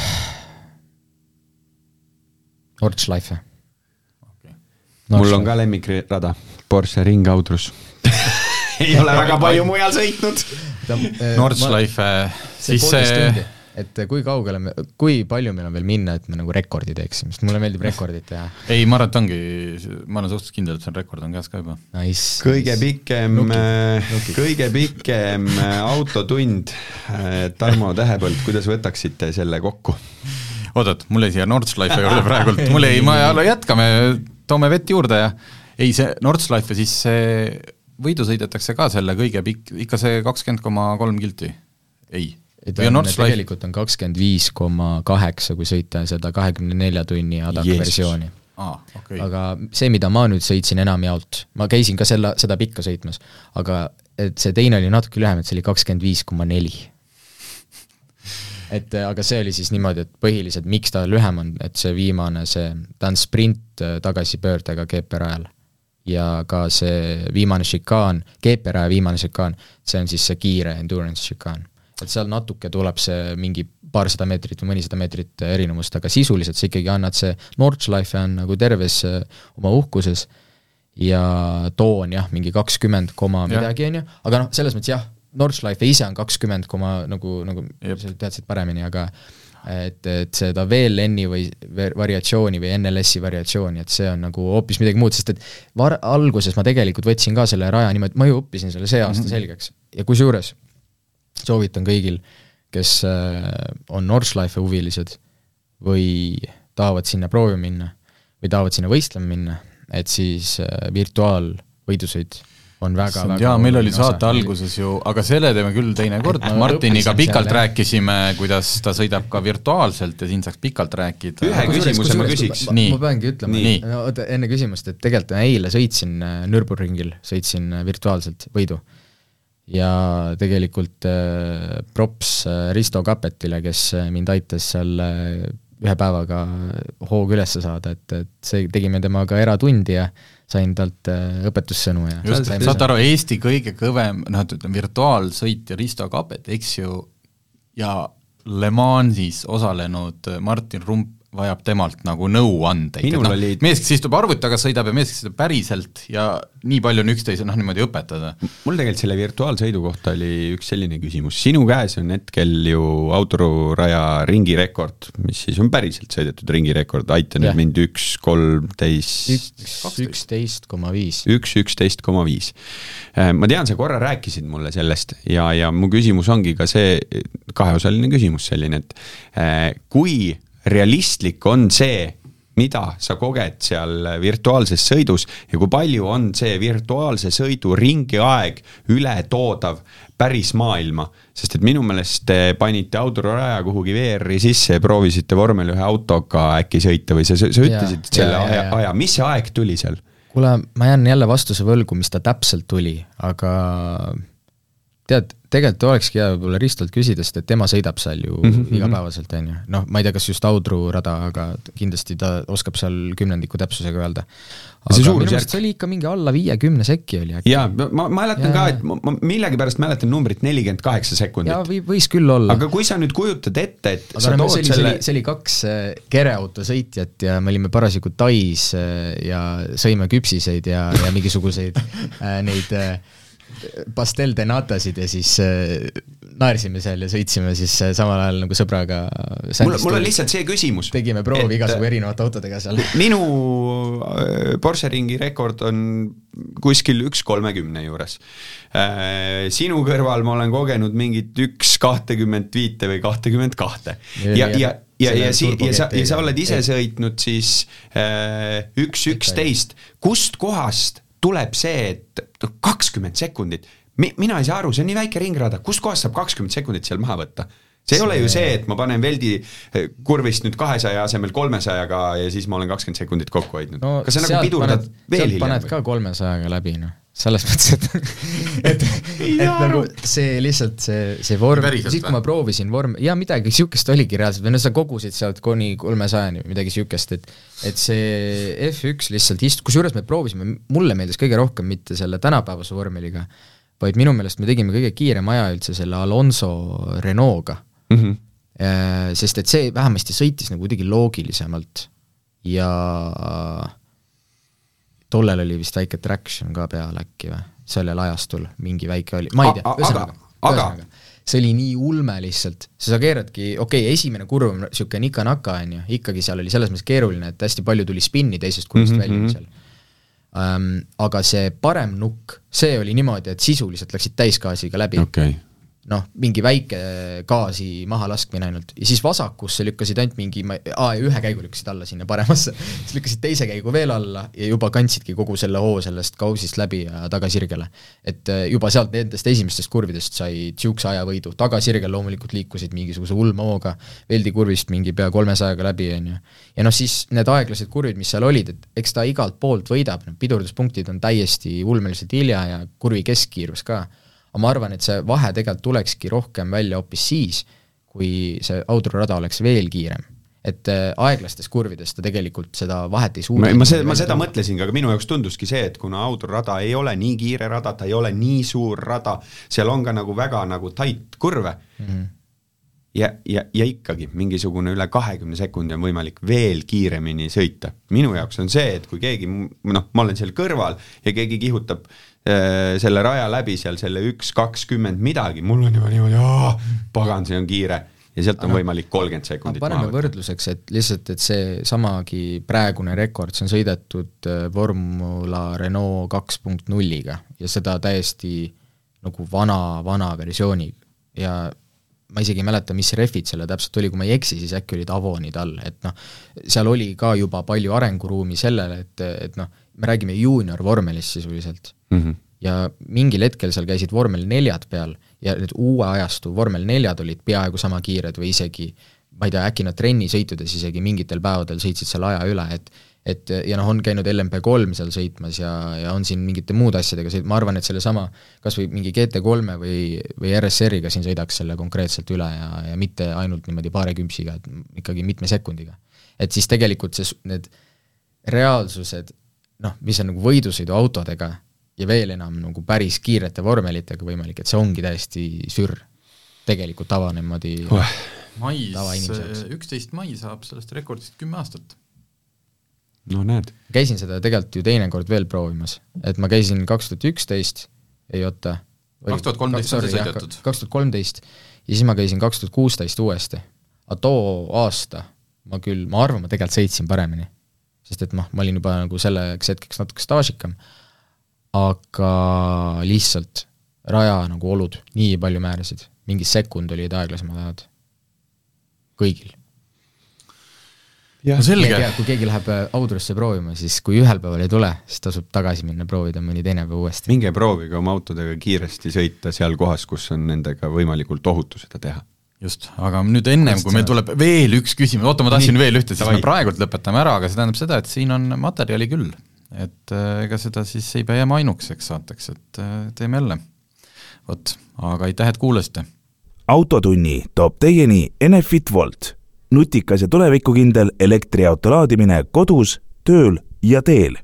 <sighs> Nordschleife okay.. mul on ka lemmikrada, Porsche ringaudrus <laughs> ei ole väga palju mujal sõitnud. Eh, <laughs> Nordschleife, siis see et kui kaugele me, kui palju meil on veel minna, et me nagu rekordi teeksime, sest mulle meeldib rekordit teha. <laughs> ei, ma arvan, et ongi, ma olen suhteliselt kindel, et see rekord on käes ka juba nice,. kõige nice. pikem, äh, kõige pikem äh, autotund, äh, Tarmo Tähepõld, kuidas võtaksite selle kokku? oot-oot, mul jäi siia Nordschleife juurde praegult, mul jäi, ma jätkame, toome vett juurde ja ei, see Nordschleife siis see võidu sõidetakse ka selle kõige pikk, ikka see kakskümmend koma kolm kilti? ei tegelikult on kakskümmend viis koma kaheksa, kui sõita seda kahekümne nelja tunni adak versiooni. Ah, okay. aga see, mida ma nüüd sõitsin enamjaolt, ma käisin ka selle, seda pikka sõitmas, aga et see teine oli natuke lühem, et see oli kakskümmend viis koma neli et äh, aga see oli siis niimoodi, et põhiliselt miks ta lühem on, et see viimane, see, ta on sprint äh, tagasipöördega GP-rajal. Ja ka see viimane šikaan, GP-raja viimane šikaan, see on siis see kiire endurance šikaan. et seal natuke tuleb see mingi paarsada meetrit või mõnisada meetrit erinevust, aga sisuliselt sa ikkagi annad see Nordschleife on nagu terves äh, oma uhkuses ja toon jah, mingi kakskümmend koma midagi, on ju, aga noh, selles mõttes jah, Nordschleife ise on kakskümmend koma nagu, nagu sa teadsid paremini, aga et, et seda VLN-i või variatsiooni või NLS-i variatsiooni, et see on nagu hoopis midagi muud, sest et var-, alguses ma tegelikult võtsin ka selle raja niimoodi, ma ju õppisin selle see aasta -hmm. selgeks ja kusjuures soovitan kõigil, kes äh, on Nordschleife huvilised või tahavad sinna proovima minna või tahavad sinna võistlema minna, et siis äh, virtuaalvõidusõit on väga, väga jaa, meil oli saate osa. alguses ju, aga selle teeme küll teinekord, Martiniga pikalt selle. rääkisime, kuidas ta sõidab ka virtuaalselt ja siin saaks pikalt rääkida. ühe küsimuse ma küsiks. ma, ma peangi ütlema, no oota, enne küsimust, et tegelikult eile sõitsin äh, Nürburgringil, sõitsin äh, virtuaalselt võidu. ja tegelikult äh, props äh, Risto Kapetile, kes mind aitas seal ühe päevaga hoogu üles saada, et, et see, tegime temaga eratundi ja sain talt äh, õpetussõnu ja just, saate aru, Eesti kõige kõvem, noh, et ütleme, virtuaalsõitja Risto Kapet, eks ju, ja Le Mansis osalenud Martin Rump vajab temalt nagu nõuandeid, et noh oli..., mees, kes istub arvuti taga, sõidab ja mees, kes sõidab päriselt ja nii palju on üksteise noh, niimoodi õpetada. mul tegelikult selle virtuaalsõidu kohta oli üks selline küsimus, sinu käes on hetkel ju autoruraja ringirekord, mis siis on päriselt sõidetud ringirekord, aita nüüd mind, üks kolmteist üks, üksteist koma viis. üks üksteist koma viis. Äh, ma tean, sa korra rääkisid mulle sellest ja, ja mu küsimus ongi ka see, kaheosaline küsimus selline, et äh, kui realistlik on see, mida sa koged seal virtuaalses sõidus ja kui palju on see virtuaalse sõidu ringiaeg ületoodav päris maailma, sest et minu meelest te panite autoraja kuhugi VR-i sisse ja proovisite vormel ühe autoga äkki sõita või sa, sa ütlesid ja, selle ja, aja, aja, mis see aeg tuli seal? kuule, ma jään jälle vastuse võlgu, mis ta täpselt tuli, aga tead, tegelikult olekski hea võib-olla Ristolt küsida, sest et tema sõidab seal ju mm -hmm. igapäevaselt, on ju. noh, ma ei tea, kas just Audru rada, aga kindlasti ta oskab seal kümnendiku täpsusega öelda. aga minu meelest see oli ikka mingi alla viiekümne sekki oli äkki. jaa, ma mäletan ja. ka, et ma, ma millegipärast mäletan numbrit nelikümmend kaheksa sekundit. jaa, või, võis küll olla. aga kui sa nüüd kujutad ette, et aga no, see oli selle..., see oli kaks äh, kereauto sõitjat ja me olime parasjagu Tais äh, ja sõime küpsiseid ja, ja mingisuguseid äh, neid pastel de natasid ja siis äh, naersime seal ja sõitsime siis äh, samal ajal nagu sõbraga mul, mul on lihtsalt see küsimus. tegime proovi igasugu erinevate autodega seal. <laughs> minu äh, Porsche ringi rekord on kuskil üks kolmekümne juures äh,. sinu kõrval ma olen kogenud mingit üks kahtekümmet viite või kahtekümmet kahte ja, ja, ja ja, ja si-, ja sa, ja sa oled ise sõitnud siis äh, üks üksteist, kust kohast tuleb see, et noh, kakskümmend sekundit, mi-, mina ei saa aru, see on nii väike ringrada, kustkohast saab kakskümmend sekundit seal maha võtta? see ei see... ole ju see, et ma panen veldi eh, kurvist nüüd kahesaja asemel kolmesajaga ja siis ma olen kakskümmend sekundit kokku hoidnud no,. kas sa nagu pidurdad paned, veel hiljem? paned ka kolmesajaga läbi, noh selles mõttes, et et, et nagu see lihtsalt see, see vorm, siis kui ma proovisin vorm, jaa, midagi niisugust oligi reaalselt, või noh, sa kogusid sealt kuni kolmesajani või midagi niisugust, et et see F1 lihtsalt ist-, kusjuures me proovisime, mulle meeldis kõige rohkem mitte selle tänapäevase vormeliga, vaid minu meelest me tegime kõige kiirema aja üldse selle Alonso Renault'ga mm. -hmm. Sest et see vähemasti sõitis nagu kuidagi loogilisemalt ja tollel oli vist väike traction ka peal äkki või, sellel ajastul mingi väike oli, ma ei tea, ühesõnaga, ühesõnaga, see oli nii ulme lihtsalt, sa keeradki, okei okay,, esimene kurv on niisugune nika-naka, on ju, ikkagi seal oli selles mõttes keeruline, et hästi palju tuli spinni teisest kurvist mm -hmm. väljumisel um,. Aga see parem nukk, see oli niimoodi, et sisuliselt läksid täisgaasiga läbi okay noh, mingi väike gaasi mahalaskmine ainult. Ja siis vasakusse lükkasid ainult mingi, aa, ühe käigu lükkasid alla sinna paremasse, <laughs> siis lükkasid teise käigu veel alla ja juba kandsidki kogu selle hoo sellest kausist läbi ja tagasirgele. et äh, juba sealt nendest esimestest kurvidest sai niisuguse ajavõidu, tagasirgel loomulikult liikusid mingisuguse ulma hooga, veldikurvist mingi pea kolmesajaga läbi, on ju. ja noh, siis need aeglased kurvid, mis seal olid, et eks ta igalt poolt võidab, need pidurduspunktid on täiesti ulmeliselt hilja ja kurvi keskkiirus ka aga ma arvan, et see vahe tegelikult tulekski rohkem välja hoopis siis, kui see audrurada oleks veel kiirem et äh, aeglastes kurvides ta tegelikult seda vahet ei suuda. ma seda, ma seda mõtlesingi, aga minu jaoks tunduski see, et kuna audrurada ei ole nii kiire rada, ta ei ole nii suur rada, seal on ka nagu väga nagu tait kurve mm, -hmm. ja, ja, ja ikkagi mingisugune üle kahekümne sekundi on võimalik veel kiiremini sõita. minu jaoks on see, et kui keegi, noh, ma olen seal kõrval ja keegi kihutab Äh, selle raja läbi seal selle üks kakskümmend midagi, mul on juba niimoodi, pagan, see on kiire. Ja sealt on võimalik kolmkümmend sekundit paneme võrdluseks, et lihtsalt, et seesamagi praegune rekord, see on sõidetud äh, Formula Renault kaks punkt nulliga ja seda täiesti nagu vana, vana versiooni. Ja ma isegi ei mäleta, mis rehvid selle täpselt oli, kui ma ei eksi, siis äkki olid Avonid all, et noh, seal oli ka juba palju arenguruumi sellele, et, et noh, me räägime juunior vormelist sisuliselt mm. -hmm. ja mingil hetkel seal käisid vormel neljad peal ja need uue ajastu vormel neljad olid peaaegu sama kiired või isegi ma ei tea, äkki nad trennisõitudes isegi mingitel päevadel sõitsid selle aja üle, et et ja noh, on käinud LMP3 seal sõitmas ja, ja on siin mingite muude asjadega sõit-, ma arvan, et sellesama kas või mingi GT3-e või, või RSR-iga siin sõidaks selle konkreetselt üle ja, ja mitte ainult niimoodi paari küpsiga, et ikkagi mitme sekundiga. et siis tegelikult see, need reaalsused noh, mis on nagu võidusõiduautodega ja veel enam nagu päris kiirete vormelitega võimalik, et see ongi täiesti sür tegelikult tava niimoodi oh. mais, üksteist mai saab sellest rekordist kümme aastat. no näed. käisin seda tegelikult ju teinekord veel proovimas, et ma käisin kaks tuhat üksteist, ei oota. kaks tuhat kolmteist on see sõidetud. kaks tuhat kolmteist ja siis ma käisin kaks tuhat kuusteist uuesti. aga too aasta ma küll, ma arvan, ma tegelikult sõitsin paremini sest et noh, ma olin juba nagu selleks hetkeks natuke staažikam, aga lihtsalt raja nagu olud nii palju määrasid, mingi sekund olid aeglasemad ajad, kõigil. no selge. kui keegi läheb äh, Audrusse proovima, siis kui ühel päeval ei tule, siis tasub tagasi minna, proovida mõni teine päev uuesti. minge proovige oma autodega kiiresti sõita seal kohas, kus on nendega võimalikult ohutu seda teha just, aga nüüd ennem, kui meil tuleb veel üks küsimus, oota, ma tahtsin Nii, veel ühte, siis me praegult lõpetame ära, aga see tähendab seda, et siin on materjali küll. et äh, ega seda siis ei pea jääma ainukeseks saateks, et äh, teeme jälle. vot, aga aitäh, et kuulasite! autotunni toob teieni Enefit Volt, nutikas ja tulevikukindel elektriauto laadimine kodus, tööl ja teel